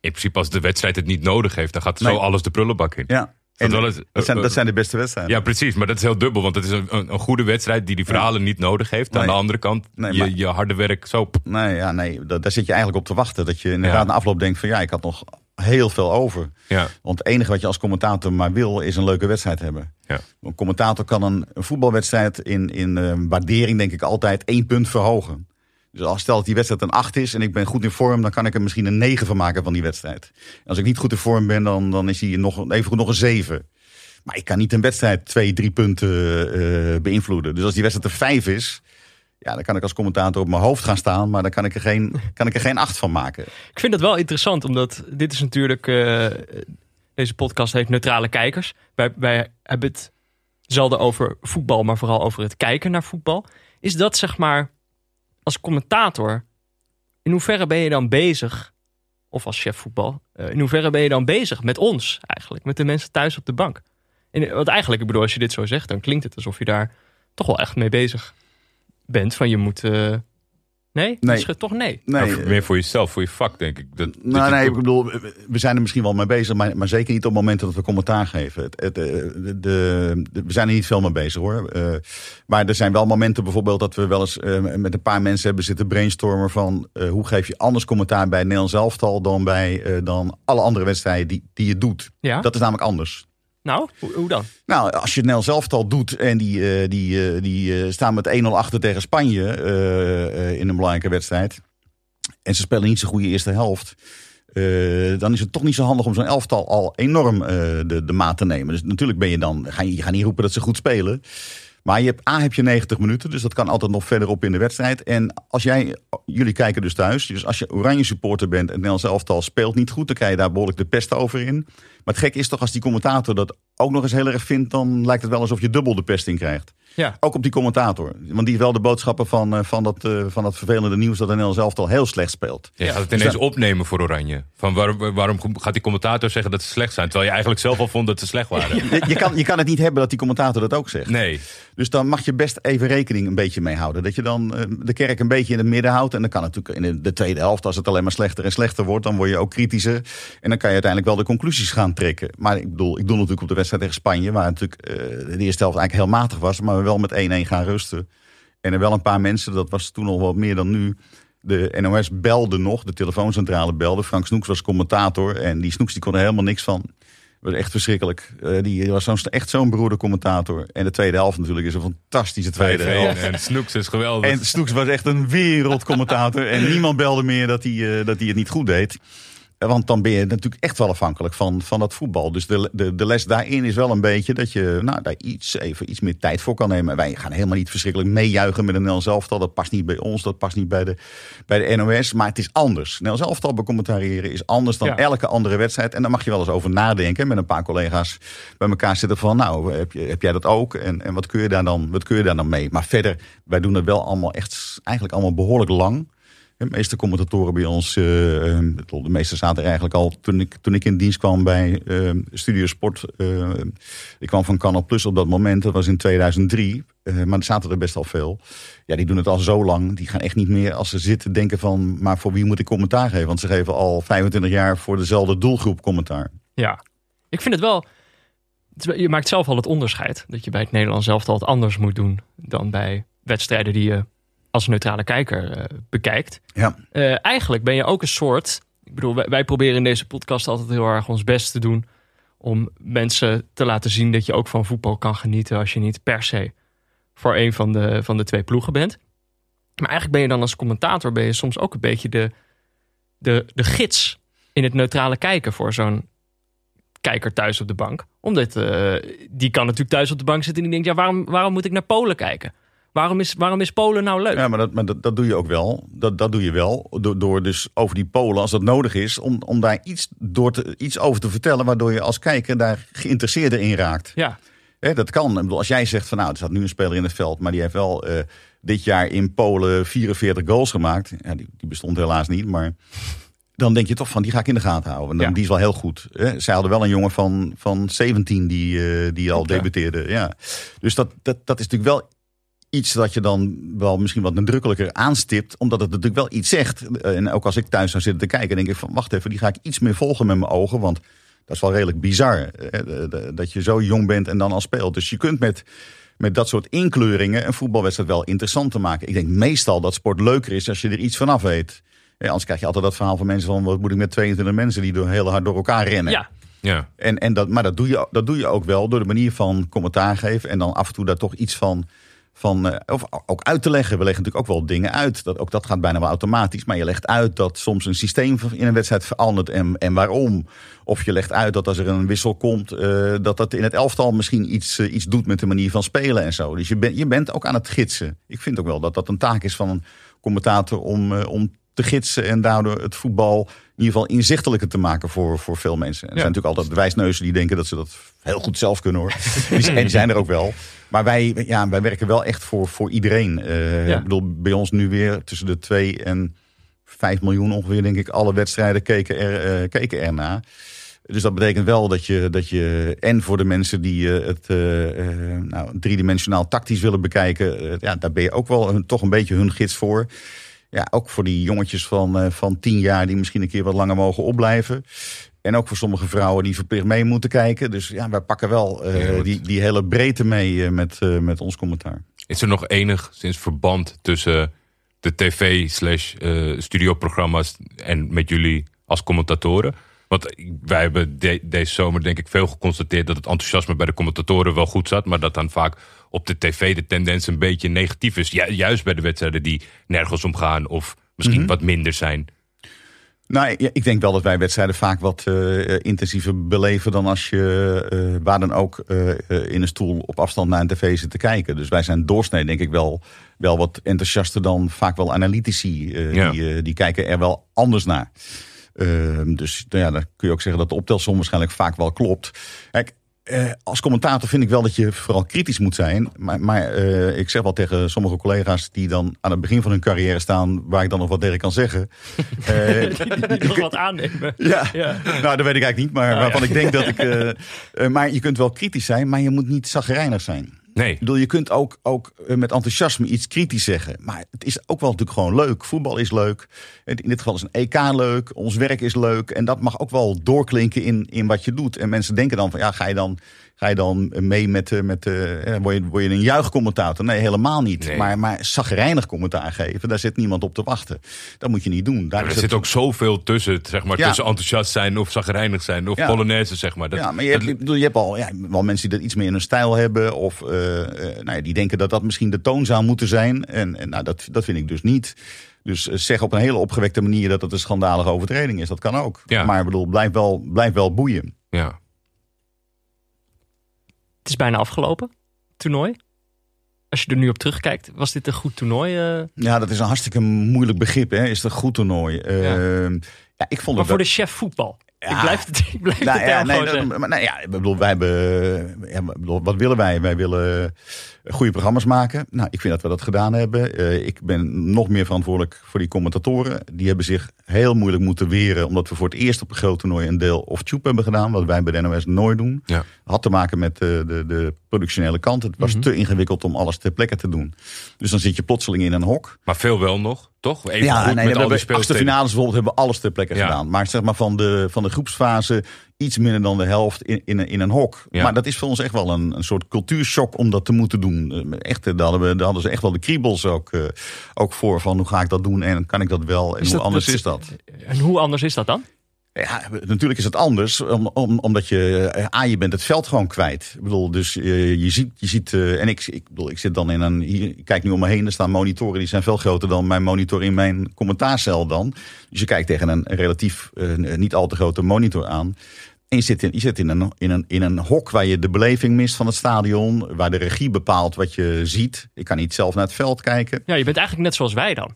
in principe als de wedstrijd het niet nodig heeft, dan gaat zo Nee. alles de prullenbak in. Ja, en eens- dat, zijn, dat zijn de beste wedstrijden. Ja, precies. Maar dat is heel dubbel. Want het is een, een, goede wedstrijd die die verhalen niet nodig heeft. Aan Nee. de andere kant, Nee, je, maar- je harde werk zo. Nee, ja, nee da- daar zit je eigenlijk op te wachten. Dat je inderdaad Ja. na afloop denkt van ja, ik had nog heel veel over. Ja, Want het enige wat je als commentator maar wil, is een leuke wedstrijd hebben. ja. Een commentator kan een, een voetbalwedstrijd in, in eh, waardering, denk ik, altijd één punt verhogen. Dus als stel dat die wedstrijd een 8 is en ik ben goed in vorm, dan kan ik er misschien een 9 van maken van die wedstrijd. En als ik niet goed in vorm ben, dan, dan is hij nog, even goed nog een 7. Maar ik kan niet een wedstrijd twee, drie punten eh, beïnvloeden. Dus als die wedstrijd er 5 is, ja, dan kan ik als commentator op mijn hoofd gaan staan, maar dan kan ik er geen, [laughs] kan ik er geen 8 van maken. Ik vind dat wel interessant, omdat dit is natuurlijk... eh, deze podcast heeft neutrale kijkers. Wij, wij hebben het zelden over voetbal, maar vooral over het kijken naar voetbal. Is dat zeg maar, als commentator, in hoeverre ben je dan bezig, of als chef voetbal, eh, in hoeverre ben je dan bezig met ons eigenlijk, met de mensen thuis op de bank? En, want eigenlijk, ik bedoel, als je dit zo zegt, dan klinkt het alsof je daar toch wel echt mee bezig bent. Van je moet... eh, nee? Nee. Is het toch nee? Nee, Maar meer voor jezelf, voor je vak, denk ik. Dat, Nou, nee, ik bedoel, we- zijn er misschien wel mee bezig, maar, maar zeker niet op momenten dat we commentaar geven. Het, het, eh, de, de- de- we zijn er niet veel mee bezig hoor. Eh, maar er zijn wel momenten bijvoorbeeld dat we wel eens met een paar mensen hebben zitten brainstormen van hoe geef je anders commentaar bij Nederlands elftal dan bij dan alle andere wedstrijden die, die je doet. Ja? Dat is namelijk anders. Nou, hoe, dan? Nou, als je het Nederlands elftal doet en die, eh, die, eh, die eh, staan met 1-0 achter tegen Spanje in een belangrijke wedstrijd. En ze spelen niet zo'n goede eerste helft. dan is het toch niet zo handig om zo'n elftal al enorm de, de maat te nemen. Dus natuurlijk ben je dan, ga je, je gaat niet roepen dat ze goed spelen. Maar je hebt, A heb je 90 minuten, dus dat kan altijd nog verder op in de wedstrijd. En als jij, jullie kijken dus thuis, dus als je oranje supporter bent en Nederlands elftal speelt niet goed, dan krijg je daar behoorlijk de pest over in. Maar het gek is toch als die commentator dat ook nog eens heel erg vindt, dan lijkt het wel alsof je dubbel de pest in krijgt. Ja. Ook op die commentator. Want die heeft wel de boodschappen van, eh, van, dat, eh, van dat vervelende nieuws dat de Nederlands elftal heel slecht speelt. Je gaat het Dus ineens dan- opnemen voor Oranje. Van waarom, waarom gaat die commentator zeggen dat ze slecht zijn? Terwijl je eigenlijk zelf al vond dat ze slecht waren. [laughs] Je, je, kan, je kan het niet hebben dat die commentator dat ook zegt. Nee. Dus dan mag je best even rekening een beetje mee houden. Dat je dan eh, de kerk een beetje in het midden houdt. En dan kan het natuurlijk in de, de tweede helft, als het alleen maar slechter en slechter wordt, dan word je ook kritischer. En dan kan je uiteindelijk wel de conclusies gaan trekken. Maar ik bedoel, ik doe natuurlijk op de wedstrijd tegen Spanje, waar natuurlijk de eerste helft eigenlijk heel matig was, maar we wel met 1-1 gaan rusten. En er wel een paar mensen, dat was toen al wat meer dan nu. De NOS belde nog, de telefooncentrale belde. Frank Snoeks was commentator en die Snoeks die kon er helemaal niks van. Dat was echt verschrikkelijk. Eh, die was zo'n, echt zo'n beroerde commentator. En de tweede helft natuurlijk is een fantastische tweede helft. En Snoeks is geweldig. En Snoeks was echt een wereldcommentator. en niemand belde meer dat hij, eh, dat hij het niet goed deed. Want dan ben je natuurlijk echt wel afhankelijk van, van dat voetbal. Dus de, de, de les daarin is wel een beetje dat je nou, daar iets, even iets meer tijd voor kan nemen. Wij gaan helemaal niet verschrikkelijk meejuichen met een Nel zelftal. Dat past niet bij ons, dat past niet bij de, bij de NOS. Maar het is anders. Nel zelftal becommentariëren is anders dan Ja. elke andere wedstrijd. En daar mag je wel eens over nadenken. Met een paar collega's bij elkaar zitten van... nou, heb, je, heb jij dat ook? En, en wat, kun je daar dan, wat kun je daar dan mee? Maar verder, wij doen het wel allemaal echt eigenlijk allemaal behoorlijk lang. De meeste commentatoren bij ons, eh, eh, de meeste zaten er eigenlijk al toen ik, toen ik in dienst kwam bij eh, Studio Sport. ik kwam van Canal Plus op dat moment, dat was in 2003. eh, maar er zaten er best al veel. Ja, die doen het al zo lang. Die gaan echt niet meer als ze zitten denken van... maar voor wie moet ik commentaar geven? Want ze geven al 25 jaar voor dezelfde doelgroep commentaar. Ja, ik vind het wel. Je maakt zelf al het onderscheid dat je bij het Nederlands zelf al het anders moet doen dan bij wedstrijden die je als neutrale kijker eh, bekijkt. Ja, Eh, eigenlijk ben je ook een soort. Ik bedoel, wij, wij proberen in deze podcast altijd heel erg ons best te doen om mensen te laten zien dat je ook van voetbal kan genieten als je niet per se voor een van de, van de twee ploegen bent. Maar eigenlijk ben je dan als commentator ben je soms ook een beetje de, de, de gids in het neutrale kijken voor zo'n kijker thuis op de bank. Omdat eh, die kan natuurlijk thuis op de bank zitten en die denkt, ja, waarom, waarom moet ik naar Polen kijken? Waarom is, waarom is Polen nou leuk? ja maar, dat, maar dat, dat doe je ook wel. Dat, dat doe je wel. Door, door dus over die Polen, als dat nodig is, om, om daar iets, door te, iets over te vertellen. Waardoor je als kijker daar geïnteresseerder in raakt. Ja, Hè, dat kan. Ik bedoel, als jij zegt van nou, er staat nu een speler in het veld, maar die heeft wel eh, dit jaar in Polen 44 goals gemaakt. Ja, die, die bestond helaas niet, maar dan denk je toch van die ga ik in de gaten houden. En dan, Ja. Die is wel heel goed. Hè. Zij hadden wel een jongen van, van 17 die, eh, die al debuteerde. Ja. Dus dat, dat, dat is natuurlijk wel iets dat je dan wel misschien wat nadrukkelijker aanstipt, omdat het natuurlijk wel iets zegt. En ook als ik thuis zou zitten te kijken, denk ik van wacht even, die ga ik iets meer volgen met mijn ogen, want dat is wel redelijk bizar hè, de- de- dat je zo jong bent en dan al speelt. Dus je kunt met, met dat soort inkleuringen een voetbalwedstrijd wel interessant te maken. Ik denk meestal dat sport leuker is als je er iets vanaf weet. Ja, anders krijg je altijd dat verhaal van mensen van wat moet ik met 22 mensen die door, heel hard door elkaar rennen. ja, Ja. En, en dat, maar dat doe, je, dat doe je ook wel door de manier van commentaar geven. En dan af en toe daar toch iets van, van eh, of ook uit te leggen. We leggen natuurlijk ook wel dingen uit. Dat, ook dat gaat bijna wel automatisch. Maar je legt uit dat soms een systeem in een wedstrijd verandert en, en waarom. Of je legt uit dat als er een wissel komt, eh, dat dat in het elftal misschien iets, eh, iets doet met de manier van spelen en zo. Dus je, bent je bent ook aan het gidsen. Ik vind ook wel dat dat een taak is van een commentator om, om te gidsen en daardoor het voetbal in ieder geval inzichtelijker te maken voor, voor veel mensen. En er zijn natuurlijk altijd wijsneuzen die denken dat ze dat heel goed zelf kunnen hoor. Zijn, [laughs] en die zijn er ook wel. Maar wij, ja, wij werken wel echt voor, voor iedereen. Eh, Ja. Ik bedoel, bij ons nu weer tussen de 2 en 5 miljoen ongeveer, denk ik, alle wedstrijden keken, er, eh, keken erna. Dus dat betekent wel dat je, dat je en voor de mensen die eh, het eh, nou, driedimensionaal tactisch willen bekijken, ja, daar ben je ook wel een, toch een beetje hun gids voor. Ja, ook voor die jongetjes van, van tien jaar die misschien een keer wat langer mogen opblijven. En ook voor sommige vrouwen die verplicht mee moeten kijken. Dus ja, wij pakken wel eh, die, die hele breedte mee eh, met, eh, met ons commentaar. Is er nog enigszins verband tussen de tv slash studioprogramma's en met jullie als commentatoren? Want wij hebben de- deze zomer denk ik veel geconstateerd dat het enthousiasme bij de commentatoren wel goed zat. Maar dat dan vaak op de tv de tendens een beetje negatief is. Ju- juist bij de wedstrijden die nergens om gaan of misschien wat minder zijn. Nou, ja, ik denk wel dat wij wedstrijden vaak wat eh, intensiever beleven dan als je eh, waar dan ook eh, in een stoel op afstand naar een tv zit te kijken. Dus wij zijn doorsnee denk ik wel, wel wat enthousiaster dan vaak wel analytici. Ja. die, die kijken er wel anders naar. Ehm, dus nou ja, dan kun je ook zeggen dat de optelsom waarschijnlijk vaak wel klopt. Kijk, eh, als commentator vind ik wel dat je vooral kritisch moet zijn. Maar, maar eh, ik zeg wel tegen sommige collega's die dan aan het begin van hun carrière staan, waar ik dan nog wat tegen kan zeggen. [laughs] Eh, die nog wat aannemen. ja. Ja. nou dat weet ik eigenlijk niet, maar waarvan ik denk dat ik. maar je kunt wel kritisch zijn, maar je moet niet zagrijnig zijn. Nee, Ik bedoel, je kunt ook, ook eh, met enthousiasme iets kritisch zeggen. Maar het is ook wel natuurlijk gewoon leuk. Voetbal is leuk. In dit geval is een EK leuk. Ons werk is leuk. En dat mag ook wel doorklinken in, in wat je doet. En mensen denken dan van, ja, ga je dan, ga je dan mee met, eh, met eh, word, je, word je een juichcommentator? Nee, helemaal niet. Nee. Maar, maar zagrijnig commentaar geven, daar zit niemand op te wachten. Dat moet je niet doen. Daar er zit het- ook zoveel tussen, zeg maar, Ja. tussen enthousiast zijn of zagrijnig zijn of Ja. polonaise, zeg maar. Dat, ja, maar je hebt, dat- ik bedoel, je hebt al ja, wel mensen die dat iets meer in hun stijl hebben. Of, nou ja, die denken dat dat misschien de toon zou moeten zijn. En, en nou, dat, dat vind ik dus niet. Dus zeg op een hele opgewekte manier dat het een schandalige overtreding is. Dat kan ook. Ja. Maar ik bedoel, blijf wel, blijf wel boeien. Ja. Het is bijna afgelopen, toernooi. Als je er nu op terugkijkt, was dit een goed toernooi? eh? Ja, dat is een hartstikke moeilijk begrip. Hè? Is het een goed toernooi? Ehm, ja, ik vond Maar het voor de chef voetbal. Ja. Ik blijf het, [laughs] ik blijf Nou de ja, nee, dat- maar, nou ja, ik bedoel, wij hebben, ja, bedoel, wat willen wij? Wij willen goede programma's maken. Nou, ik vind dat we dat gedaan hebben. Eh, ik ben nog meer verantwoordelijk voor die commentatoren. Die hebben zich heel moeilijk moeten weren, omdat we voor het eerst op een groot toernooi een deel of tube hebben gedaan, wat wij bij de NOS nooit doen. Ja. Had te maken met de, de, de productionele kant. Het was te ingewikkeld om alles ter plekke te doen. Dus dan zit je plotseling in een hok. Maar veel wel nog, toch? Even Ja, goed nee, met al die hebben achtste speelsteden. finales bijvoorbeeld hebben we alles ter plekke Ja. gedaan. Maar zeg maar van de, van de groepsfase iets minder dan de helft in, in, een- in een hok. Ja. Maar dat is voor ons echt wel een, een soort cultuurshock om dat te moeten doen. Eh, Echt, eh, daar, hadden we, daar hadden ze echt wel de kriebels ook, eh, ook voor. Van hoe ga ik dat doen en kan ik dat wel en Is hoe dat- anders dat- is dat? En hoe anders is dat dan? Ja, natuurlijk is het anders, om, om, omdat je, eh, A, je bent het veld gewoon kwijt. Ik bedoel, dus eh, je ziet, je ziet eh, en ik, ik, bedoel, ik zit dan in een, hier, ik kijk nu om me heen, er staan monitoren, die zijn veel groter dan mijn monitor in mijn commentaarcel dan. Dus je kijkt tegen een relatief niet al te grote monitor aan. En je zit, in, je zit in, een, in, een, in een hok waar je de beleving mist van het stadion, waar de regie bepaalt wat je ziet. Ik kan niet zelf naar het veld kijken. Ja, je bent eigenlijk net zoals wij dan.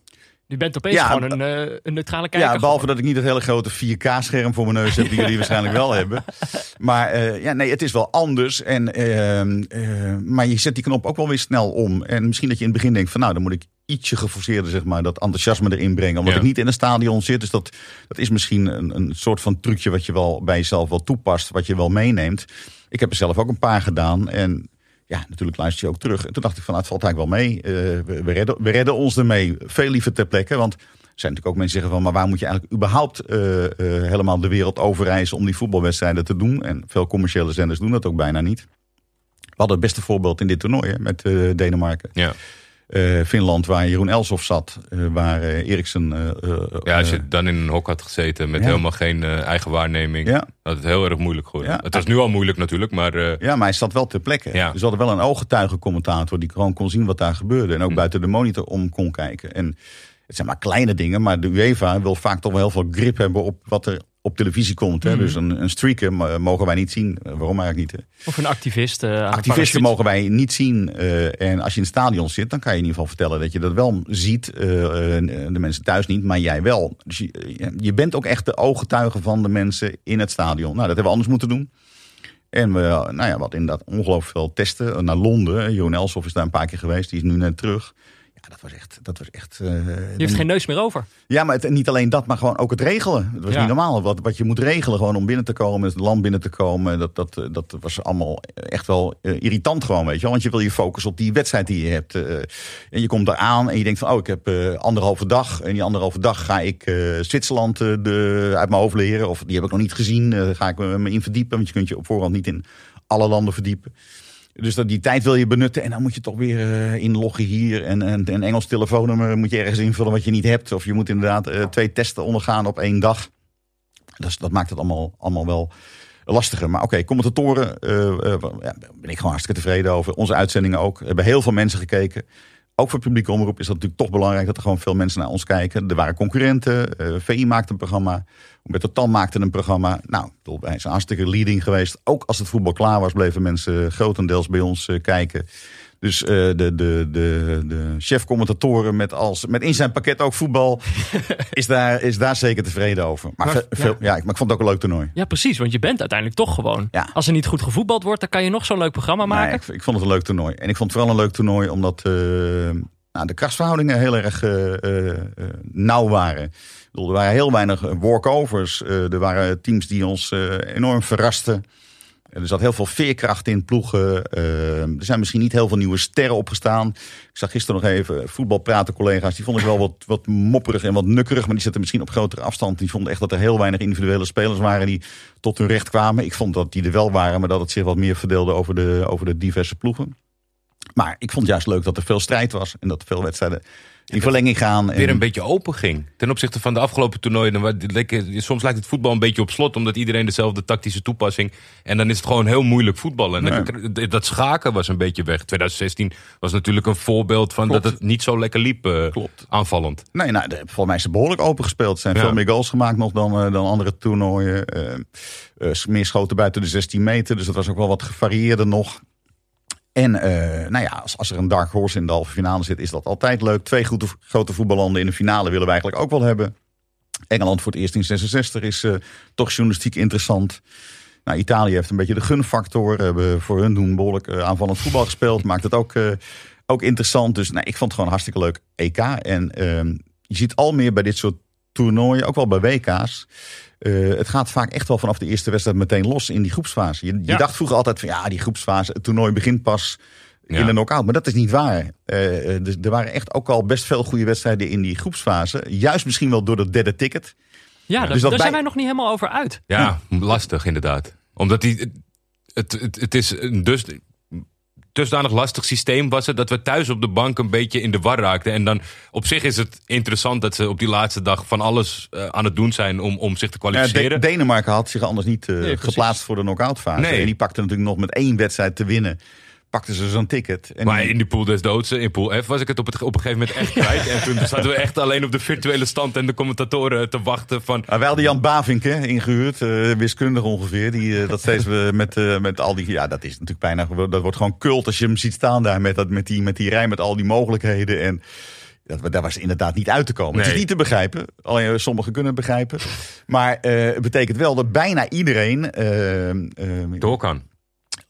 Je bent opeens Ja, gewoon een, eh, een neutrale kijker. Ja, behalve dat ik niet het hele grote 4K-scherm voor mijn neus heb, die jullie waarschijnlijk wel hebben. [laughs] Maar eh, ja, nee, het is wel anders. En, ehm, eh, maar je zet die knop ook wel weer snel om. En misschien dat je in het begin denkt van nou, dan moet ik ietsje geforceerder zeg maar, dat enthousiasme erin brengen. Omdat Ja. ik niet in een stadion zit. Dus dat, dat is misschien een, een soort van trucje wat je wel bij jezelf wel toepast. Wat je wel meeneemt. Ik heb er zelf ook een paar gedaan. En ja, natuurlijk luister je ook terug. En toen dacht ik van, nou, het valt eigenlijk wel mee. Eh, we, we, redden, we ons ermee. Veel liever ter plekke. Want er zijn natuurlijk ook mensen die zeggen van... maar waar moet je eigenlijk überhaupt eh, eh, helemaal de wereld overreizen... om die voetbalwedstrijden te doen? En veel commerciële zenders doen dat ook bijna niet. We hadden het beste voorbeeld in dit toernooi met Denemarken. Ja. Eh, Finland, waar Jeroen Elsof zat. eh, waar eh, Eriksen... ja, als je dan in een hok had gezeten met Ja. helemaal geen eigen waarneming, Ja. had het heel erg moeilijk geworden. Ja. Het was nu al moeilijk natuurlijk, maar Ja, maar hij zat wel ter plekke. Ja. Dus we hadden wel een ooggetuigencommentator die gewoon kon zien wat daar gebeurde. En ook Hm. buiten de monitor om kon kijken. En het zijn maar kleine dingen, maar de UEFA wil vaak toch wel heel veel grip hebben op wat er op televisie komt. Hè? Mhm. Dus een, een streaker mo- mogen wij niet zien. Eh, Waarom eigenlijk niet? hè? Of een activist. eh, een Activisten mogen wij niet zien. eh, en als je in het stadion zit, dan kan je in ieder geval vertellen dat je dat wel ziet. De mensen thuis niet, maar jij wel. Dus je, je bent ook echt de ooggetuige van de mensen in het stadion. Nou, dat hebben we anders moeten doen. En we, nou ja, wat inderdaad ongelooflijk veel testen. Naar Londen. Jeroen Elsof is daar een paar keer geweest. Die is nu net terug. Ja, dat was echt. Dat was echt eh, Je heeft geen neus meer over. ja, maar het, niet alleen dat, maar gewoon ook het regelen. Het was Ja. niet normaal. Wat, wat je moet regelen gewoon om binnen te komen, het land binnen te komen. Dat, dat, eh, dat was allemaal echt wel eh, irritant gewoon, weet je wel. Want je wil je focussen op die wedstrijd die je hebt. en je komt daar aan en je denkt van, oh, ik heb anderhalve dag. En die anderhalve dag ga ik Zwitserland de, uit mijn hoofd leren. Of die heb ik nog niet gezien. Ga ik me in verdiepen. Want je kunt je op voorhand niet in alle landen verdiepen. Dus dat, die tijd wil je benutten en dan moet je toch weer eh, inloggen hier. En en een Engels telefoonnummer moet je ergens invullen wat je niet hebt. Of je moet inderdaad eh, twee testen ondergaan op één dag. Dus dat maakt het allemaal, allemaal wel lastiger. Maar oké, commentatoren, eh, eh, ja, ben ik gewoon hartstikke tevreden over. Onze uitzendingen ook. Er hebben heel veel mensen gekeken. Ook voor publieke omroep is dat natuurlijk toch belangrijk dat er gewoon veel mensen naar ons kijken. Er waren concurrenten. eh, VI maakte een programma. Humberto Tan maakte een programma. Nou, bedoel, wij zijn hartstikke leading geweest. Ook als het voetbal klaar was, bleven mensen grotendeels bij ons eh, kijken. Dus eh, de, de, de, de chef-commentatoren met, als, met in zijn pakket ook voetbal, [laughs] is daar, is daar zeker tevreden over. Maar, Maar- ve- veel, ja. maar ik vond het ook een leuk toernooi. Ja, precies. Want je bent uiteindelijk toch gewoon. Ja. Als er niet goed gevoetbald wordt, dan kan je nog zo'n leuk programma maken. Nee, ik, ik vond het een leuk toernooi. En ik vond het vooral een leuk toernooi omdat eh, nou, de krachtsverhoudingen heel erg eh, nauw waren. Bedoel, er waren heel weinig walkovers. Er waren teams die ons enorm verrasten. Er zat heel veel veerkracht in ploegen. Eh, er zijn misschien niet heel veel nieuwe sterren opgestaan. Ik zag gisteren nog even voetbal praten collega's. Die vond ik wel wat, wat mopperig en wat nukkerig. Maar die zitten misschien op grotere afstand. Die vonden echt dat er heel weinig individuele spelers waren die tot hun recht kwamen. Ik vond dat die er wel waren, maar dat het zich wat meer verdeelde over de, over de diverse ploegen. Maar ik vond juist leuk dat er veel strijd was. En dat veel wedstrijden in verlenging gaan. weer en- een beetje open ging. Ten opzichte van de afgelopen toernooien. Soms lijkt het voetbal een beetje op slot, omdat iedereen dezelfde tactische toepassing. En dan is het gewoon heel moeilijk voetballen. En dan- Nee. dat schaken was een beetje weg. 2016 was natuurlijk een voorbeeld van Klopt. dat het niet zo lekker liep eh, Klopt. aanvallend. Nee, nou, volgens mij is het behoorlijk open gespeeld. Er zijn Ja. veel meer goals gemaakt nog dan, eh, dan andere toernooien. Eh, meer schoten buiten de 16 meter. Dus dat was ook wel wat gevarieerder nog. En eh, nou ja, als, er een dark horse in de halve finale zit, is dat altijd leuk. Twee goede, grote voetballanden in de finale willen we eigenlijk ook wel hebben. Engeland voor het eerst in 66 is eh, toch journalistiek interessant. Nou, Italië heeft een beetje de gunfactor. Hebben voor hun doen behoorlijk eh, aanvallend voetbal gespeeld. Maakt het ook, ook interessant. Dus nou, ik vond het gewoon hartstikke leuk EK. En ehm, je ziet al meer bij dit soort toernooien, ook wel bij WK's. Eh, het gaat vaak echt wel vanaf de eerste wedstrijd meteen los in die groepsfase. Je, je Ja. dacht vroeger altijd van ja, die groepsfase, het toernooi begint pas Ja. in de knock-out. Maar dat is niet waar. Eh, eh, dus er waren echt ook al best veel goede wedstrijden in die groepsfase. Juist misschien wel door dat derde ticket. Ja, daar, Dus dat daar zijn wij nog niet helemaal over uit. Ja, lastig inderdaad. Omdat die, het, het, het is een dus, dusdanig lastig systeem was het dat we thuis op de bank een beetje in de war raakten. En dan op zich is het interessant dat ze op die laatste dag van alles eh, aan het doen zijn om, om zich te Ja, kwalificeren. De- Denemarken had zich anders niet eh, geplaatst voor de knock-out fase. Nee. En die pakte natuurlijk nog met één wedstrijd te winnen. Pakten ze zo'n ticket. En maar in die pool des doods, in pool F, was ik het op, het op een gegeven moment echt kwijt. en toen zaten we echt alleen op de virtuele stand en de commentatoren te wachten van... Maar wij hadden Jan Bavink hè, ingehuurd, eh, wiskundig ongeveer. Die eh, dat steeds eh, met, eh, met al die. Ja, dat is natuurlijk bijna. Dat wordt gewoon cult als je hem ziet staan daar met, dat, met, die, met die rij, met al die mogelijkheden. En dat, daar was inderdaad niet uit te komen. Het is niet te begrijpen. Alleen eh, sommigen kunnen het begrijpen. Maar eh, het betekent wel dat bijna iedereen eh, eh, Door kan.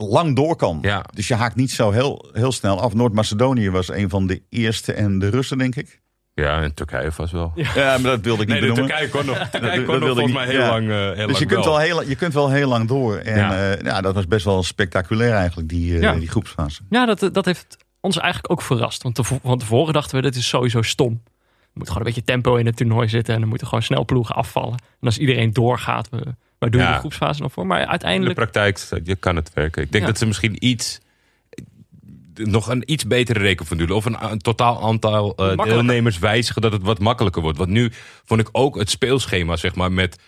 Lang door kan. Ja. Dus je haakt niet zo heel, heel snel af. Noord-Macedonië was een van de eerste en de Russen, denk ik. Ja, en Turkije vast wel. Ja, maar dat wilde ik niet Nee, benoemen. Turkije kon nog, [laughs] Turkije dat kon nog wilde ik volgens mij niet, heel ja. lang, eh, heel Dus je kunt, wel. heel, je kunt wel heel lang door. En Ja. ja. ja, dat was best wel spectaculair eigenlijk, die, eh, Ja. die groepsfase. Ja, dat, dat heeft ons eigenlijk ook verrast. Want van tevoren dachten we, dit is sowieso stom. Er moet gewoon een beetje tempo in het toernooi zitten. En dan moeten gewoon snel ploegen afvallen. En als iedereen doorgaat, we, waar doen we Ja. de groepsfase nog voor? Maar In de uiteindelijk... praktijk je kan het werken. Ik denk Ja. dat ze misschien iets nog een iets betere rekenformule of een, een totaal aantal eh, deelnemers wijzigen dat het wat makkelijker wordt. Want nu vond ik ook het speelschema zeg maar met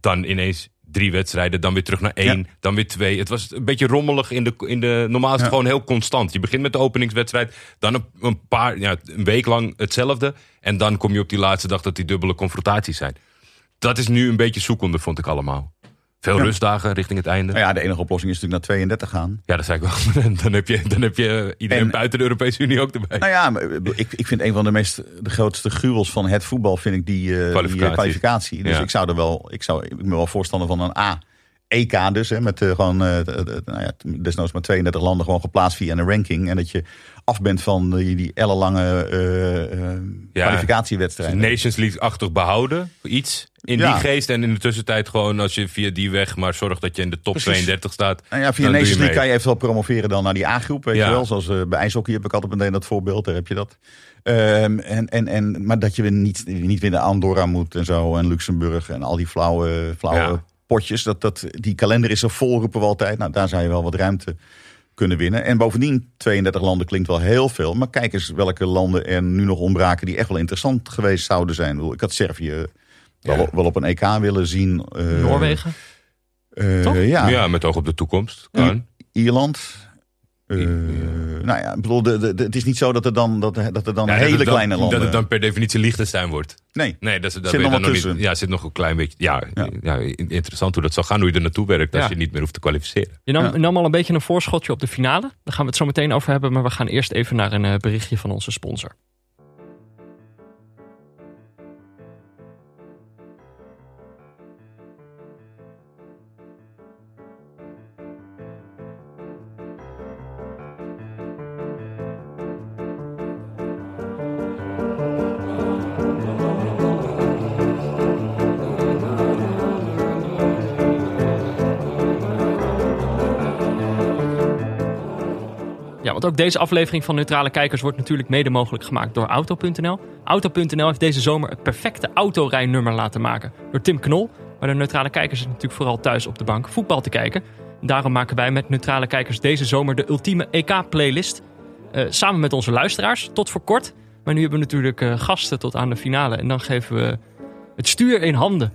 dan ineens drie wedstrijden, dan weer terug naar één, Ja. dan weer twee. Het was een beetje rommelig in de, in de normaal is het Ja. gewoon heel constant. Je begint met de openingswedstrijd, dan een, een paar ja, een week lang hetzelfde en dan kom je op die laatste dag dat die dubbele confrontaties zijn. Dat is nu een beetje zoekende, vond ik allemaal. Veel Ja. rustdagen richting het einde. Nou ja, de enige oplossing is natuurlijk naar 32 gaan. Ja, dat zei ik wel. [laughs] dan heb je, dan heb je iedereen En- buiten de Europese Unie ook erbij. Nou ja, maar, eh, ik, ik vind een van de meest de grootste gruwels van het voetbal vind ik die, eh, die Kwalificatie. eh, kwalificatie. Dus Ja. ik zou er wel, ik zou, ik ben wel voorstander van een A. EK dus, hè, met eh, gewoon eh, nou ja, desnoods maar 32 landen gewoon geplaatst via een ranking. En dat je af bent van die, die ellenlange eh, eh, Ja. kwalificatiewedstrijden. Nations League-achtig behouden, iets in Ja. die geest. En in de tussentijd gewoon als je via die weg maar zorgt dat je in de top Precies. 32 staat. Nou ja, via Nations League kan je eventueel promoveren dan naar die A-groep, weet Ja. je wel. Zoals bij ijshockey heb ik altijd meteen dat voorbeeld, daar heb je dat. Ehm, en, en, en, maar dat je weer niet, niet weer naar Andorra moet en zo, en Luxemburg en al die flauwe, flauwe Ja. Potjes. Dat, dat, die kalender is er vol, roepen we altijd. Nou, daar zou je wel wat ruimte kunnen winnen. En bovendien, 32 landen klinkt wel heel veel. Maar kijk eens welke landen er nu nog ontbraken die echt wel interessant geweest zouden zijn. Ik had Servië wel, Ja. wel op een EK willen zien. eh, Noorwegen. eh, Toch? ja. Ja. met oog op de toekomst. Kan. Ierland. Eh, nou ja, ik bedoel, de, de, de- het is niet zo dat er dan, dat, dat er dan Ja, dat hele dan- kleine landen... Dat het dan per definitie Liechtenstein wordt. Nee, Nee, dat, is- dat Zit weet nog nog tussen. niet. Ja, zit nog een klein beetje. Ja, ja. Ja. interessant hoe dat zal gaan, hoe je er naartoe werkt als Ja. je niet meer hoeft te kwalificeren. Je nam, Ja. nam al een beetje een voorschotje op de finale. Daar gaan we het zo meteen over hebben. Maar we gaan eerst even naar een eh, berichtje van onze sponsor. Ja, want ook deze aflevering van Neutrale Kijkers wordt natuurlijk mede mogelijk gemaakt door Auto.nl. Auto.nl heeft deze zomer het perfecte autorijnummer laten maken door Tim Knol. Maar de Neutrale Kijkers zitten natuurlijk vooral thuis op de bank voetbal te kijken. Daarom maken wij met Neutrale Kijkers deze zomer de ultieme EK-playlist. Eh, samen met onze luisteraars, tot voor kort. Maar nu hebben we natuurlijk eh, gasten tot aan de finale. En dan geven we het stuur in handen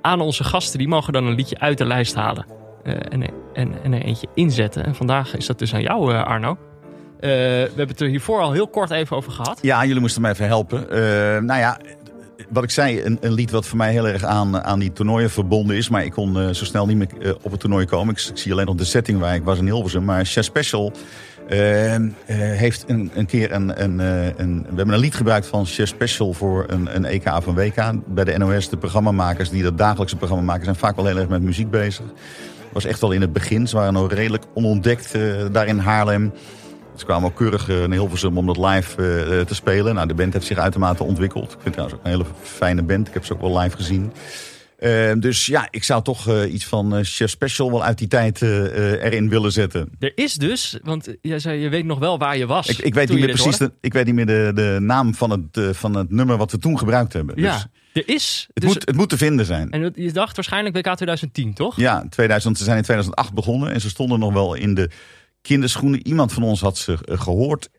aan onze gasten. Die mogen dan een liedje uit de lijst halen. eh, en, en, en er eentje inzetten. En vandaag is dat dus aan jou, Arno. Eh, we hebben het er hiervoor al heel kort even over gehad. Ja, jullie moesten me even helpen. Eh, nou ja, wat ik zei, een, een lied wat voor mij heel erg aan, aan die toernooien verbonden is. Maar ik kon eh, zo snel niet meer op het toernooi komen. Ik, zie alleen nog de setting waar ik was in Hilversum. Maar Chef Special heeft een, een keer een, een, een... We hebben een lied gebruikt van Chef Special voor een, een EK of een WK. Bij de NOS, de programmamakers die dat dagelijkse programma maken... zijn vaak wel heel erg met muziek bezig. was echt wel in het begin. Ze waren nog redelijk onontdekt daar in Haarlem. Ze kwamen ook keurig eh, naar Hilversum om dat live eh, te spelen. Nou, de band heeft zich uitermate ontwikkeld. Ik vind het trouwens ook een hele fijne band. Ik heb ze ook wel live gezien. Eh, dus ja, ik zou toch eh, iets van eh, Chef Special wel uit die tijd eh, eh, erin willen zetten. Er is dus, want jij zei je weet nog wel waar je was. Ik, ik weet niet meer precies de, ik weet niet meer de, de naam van het, eh, van het nummer wat we toen gebruikt hebben. hoorde. Dus Ja, er is. het, dus- moet, het moet te vinden zijn. En je dacht waarschijnlijk WK 2010, toch? Ja, 2000, ze zijn in 2008 begonnen en ze stonden nog wel in de kinderschoenen. Iemand van ons had ze eh, gehoord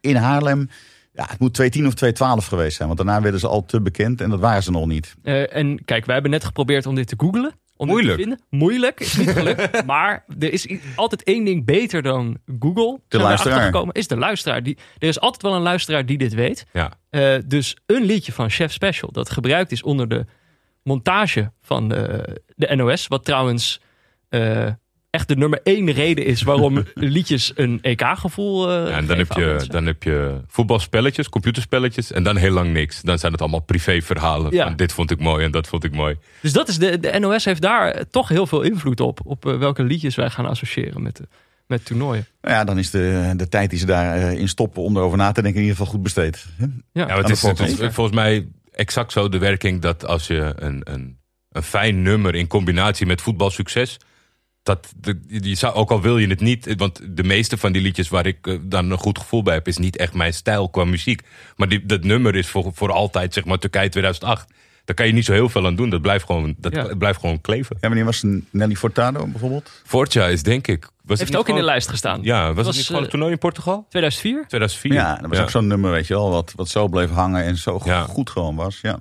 in Haarlem. Ja, het moet 2010 of 2012 geweest zijn, want daarna werden ze al te bekend en dat waren ze nog niet. Eh, en kijk, wij hebben net geprobeerd om dit te googlen. Om dit Moeilijk. te vinden. Moeilijk, is niet gelukt. [laughs] maar er is altijd één ding beter dan Google. Zijn we luisteraar. gekomen, is de luisteraar. Die, er is altijd wel een luisteraar die dit weet. Ja. Eh, dus een liedje van Chef Special dat gebruikt is onder de montage van de, de NOS. Wat trouwens eh, echt de nummer één reden is waarom [laughs] liedjes een EK-gevoel eh Ja, en dan heb, je, dan heb je voetbalspelletjes, computerspelletjes en dan heel lang niks. Dan zijn het allemaal privéverhalen. Ja. Van dit vond ik mooi en dat vond ik mooi. Dus dat is de, de NOS heeft daar eh, toch heel veel invloed op. Op eh, welke liedjes wij gaan associëren met, de, met toernooien. Nou ja, dan is de, de tijd die ze daarin in stoppen om erover na te denken in ieder geval goed besteed. Ja. Ja, het is, het is volgens mij exact zo de werking dat als je een, een, een fijn nummer in combinatie met voetbalsucces. Dat, je zou, ook al wil je het niet, want de meeste van die liedjes waar ik eh, dan een goed gevoel bij heb, is niet echt mijn stijl qua muziek. Maar die, dat nummer is voor, voor altijd, zeg maar, Turkije 2008. Daar kan je niet zo heel veel aan doen. Dat blijft gewoon, dat Ja. blijft gewoon kleven. Ja, wanneer was het Nelly Furtado bijvoorbeeld? Forza is denk ik. Was het Heeft niet ook in de lijst gestaan. Ja, was, was, het niet gewoon eh, een toernooi in Portugal? 2004? 2004. Ja, dat was ook zo'n nummer, weet je wel, wat, wat zo bleef hangen en zo Ja. goed gewoon was. Ja.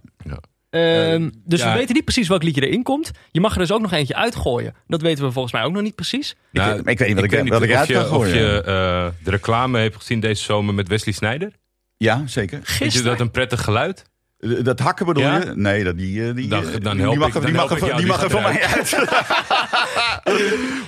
Ehm, dus ja. we weten niet precies welk liedje erin komt. Je mag er dus ook nog eentje uitgooien. Dat weten we volgens mij ook nog niet precies. Nou, ik, ik weet niet wat ik, weet wat ik of je, kan of gooien. je eh, de reclame hebt gezien deze zomer met Wesley Sneijder. Ja, zeker. Vind je Gisteren. dat een prettig geluid? Eh, Dat hakken bedoel Ja? je? Nee, dat, die, eh, die, Dan- eh, dan die mag, ik- er- die mag, er- die mag er van mij uit. [laughs]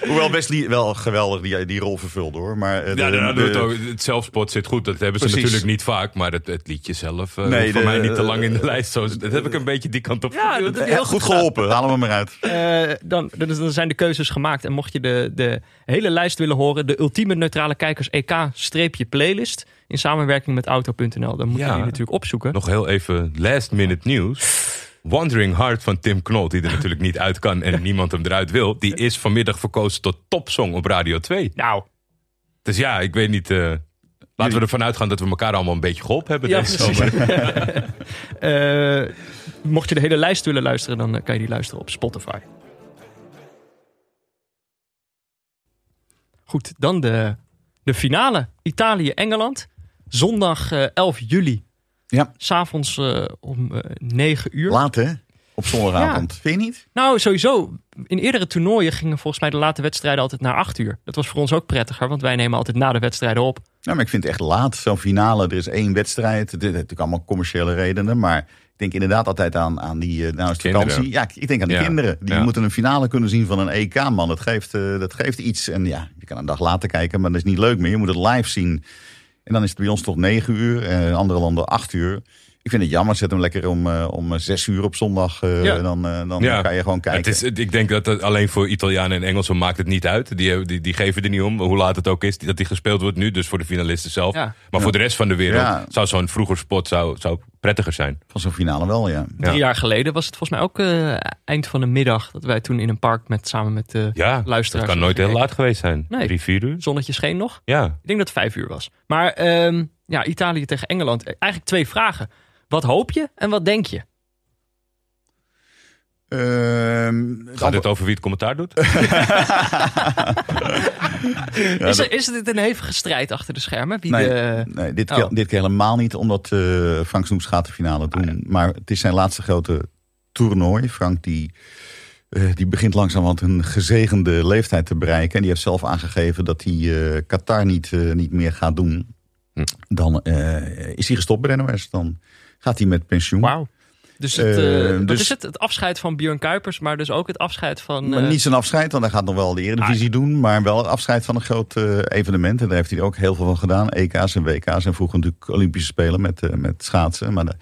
Hoewel Wesley wel geweldig die, die rol vervulde hoor. Maar, eh, Ja, de- nou, de- doet ook, het zelfspot zit goed. Dat hebben ze Precies. natuurlijk niet vaak. Maar het, het liedje zelf eh Nee, voor de- mij niet te lang in de lijst. Zo, dat heb ik een beetje die kant op. Ja, dat, heel goed geholpen, haal hem maar uit. Eh, dan, dan, dan zijn de keuzes gemaakt. En mocht je de, de hele lijst willen horen, de ultieme neutrale kijkers EK-playlist in samenwerking met Auto.nl, dan moet je Ja. die natuurlijk opzoeken. Nog heel even last minute nieuws. Wandering Heart van Tim Knol, die er [laughs] natuurlijk niet uit kan en niemand hem eruit wil. Die is vanmiddag verkozen tot topsong op Radio 2. Nou, Dus ja, ik weet niet. eh, laten we ervan uitgaan dat we elkaar allemaal een beetje geholpen hebben Ja, deze zomer. [laughs] eh, mocht je de hele lijst willen luisteren, dan eh, kan je die luisteren op Spotify. Goed, dan de, de finale. Italië-Engeland. Zondag eh, 11 juli. Ja. S'avonds eh om eh 9 uur. Laat hè, op zondagavond. Vind je niet? Nou, sowieso. In eerdere toernooien gingen volgens mij de late wedstrijden altijd naar 8 uur. Dat was voor ons ook prettiger, want wij nemen altijd na de wedstrijden op. Nou, maar ik vind het echt laat. Zo'n finale, er is één wedstrijd. Dit heeft natuurlijk allemaal commerciële redenen. Maar ik denk inderdaad altijd aan, aan die nou is Kinderen. vakantie. Ja, ik- denk aan die Ja. kinderen. Die Ja. moeten een finale kunnen zien van een EK, man. Dat geeft, eh, dat geeft iets. En ja, je kan een dag later kijken, maar dat is niet leuk meer. Je moet het live zien. En dan is het bij ons toch negen uur. En in andere landen acht uur. Ik vind het jammer. Zet hem lekker om, eh, om zes uur op zondag. eh, Ja. Dan, eh, dan Ja. kan je gewoon kijken. Het is, ik denk dat het alleen voor Italianen en Engelsen maakt het niet uit. Die, die, die geven er niet om, hoe laat het ook is, dat die gespeeld wordt nu. Dus voor de finalisten zelf. Ja. Maar voor de rest van de wereld Ja. zou zo'n vroeger spot zou, zou prettiger zijn. Van zo'n finale wel, ja. Drie Ja. jaar geleden was het volgens mij ook eh, eind van de middag. Dat wij toen in een park met, samen met de Ja, luisteraars. dat kan nooit heel laat geweest zijn. Nee. Drie, vier uur. Zonnetje scheen nog. Ja. Ik denk dat het vijf uur was. Maar ehm, ja, Italië tegen Engeland. Eh, Eigenlijk twee vragen. Wat hoop je en wat denk je? Ehm, Gaat het over wie het commentaar doet? [laughs] is, er, is dit een hevige strijd achter de schermen? Wie Nee, de... nee dit, Oh. keer, dit keer helemaal niet, omdat eh, Frank Snoeks gaat de finale doen. Ah, Maar het is zijn laatste grote toernooi. Frank die, eh, die begint langzamerhand een gezegende leeftijd te bereiken. En die heeft zelf aangegeven dat hij eh, Qatar niet, eh, niet meer gaat doen. Hm. Dan eh, is hij gestopt bij de NOS. Dan gaat hij met pensioen. Wauw. Dus, het, eh, Eh, dus- is het? Het afscheid van Björn Kuipers, maar dus ook het afscheid van... Maar eh, niet zijn afscheid, want hij gaat nog wel de Eredivisie doen. Maar wel het afscheid van een groot eh, evenement. En daar heeft hij ook heel veel van gedaan. EK's en WK's. En vroeger natuurlijk Olympische Spelen met, met schaatsen. Maar daar,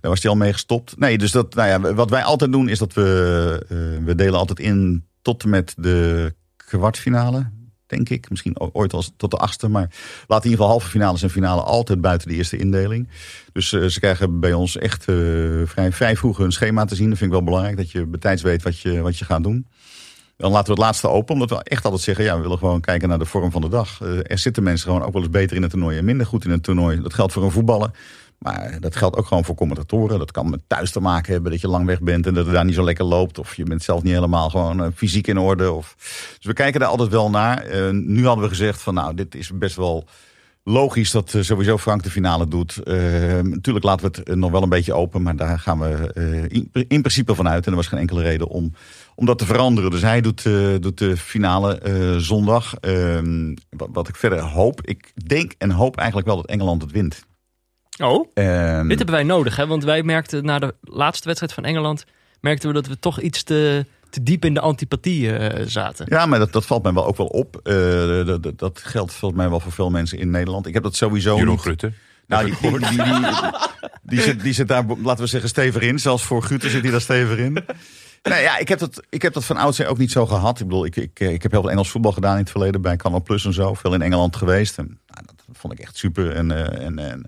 daar was hij al mee gestopt. Nee, dus dat, nou ja, wat wij altijd doen is dat we... we delen altijd in tot en met de kwartfinale. Denk ik. Misschien ooit als tot de achtste. Maar laat in ieder geval halve finales en finale altijd buiten de eerste indeling. Dus eh, ze krijgen bij ons echt eh, vrij, vrij vroeg hun schema te zien. Dat vind ik wel belangrijk. Dat je betijds weet wat je, wat je gaat doen. Dan laten we het laatste open. Omdat we echt altijd zeggen, ja, we willen gewoon kijken naar de vorm van de dag. Eh, er zitten mensen gewoon ook wel eens beter in het toernooi en minder goed in het toernooi. Dat geldt voor een voetballer. Maar dat geldt ook gewoon voor commentatoren. Dat kan met thuis te maken hebben dat je lang weg bent en dat het daar niet zo lekker loopt. Of je bent zelf niet helemaal gewoon eh, fysiek in orde. Of... Dus we kijken daar altijd wel naar. Eh, nu hadden we gezegd van nou, dit is best wel logisch dat eh, sowieso Frank de finale doet. Natuurlijk laten we het nog wel een beetje open, maar daar gaan we in, in principe vanuit. En er was geen enkele reden om, om dat te veranderen. Dus hij doet, doet de finale zondag. Ehm, wat, wat ik verder hoop, ik denk en hoop eigenlijk wel dat Engeland het wint. Oh, Ehm, dit hebben wij nodig, hè? Want wij merkten na de laatste wedstrijd van Engeland... merkten we dat we toch iets te, te diep in de antipathie eh, zaten. Ja, maar dat, dat valt mij wel ook wel op. Eh, dat, dat, dat geldt volgens mij wel voor veel mensen in Nederland. Ik heb dat sowieso Jeroen niet. Nou, die, die, die, die, die zit, die zit daar, laten we zeggen, stevig in. Zelfs voor Guter zit hij daar stevig in. Nee, ja, ik heb, dat, ik heb dat van oudsher ook niet zo gehad. Ik bedoel, ik, ik, ik heb heel veel Engels voetbal gedaan in het verleden bij Canal Plus en zo. Veel in Engeland geweest. En, nou, dat vond ik echt super. En, eh, en, en,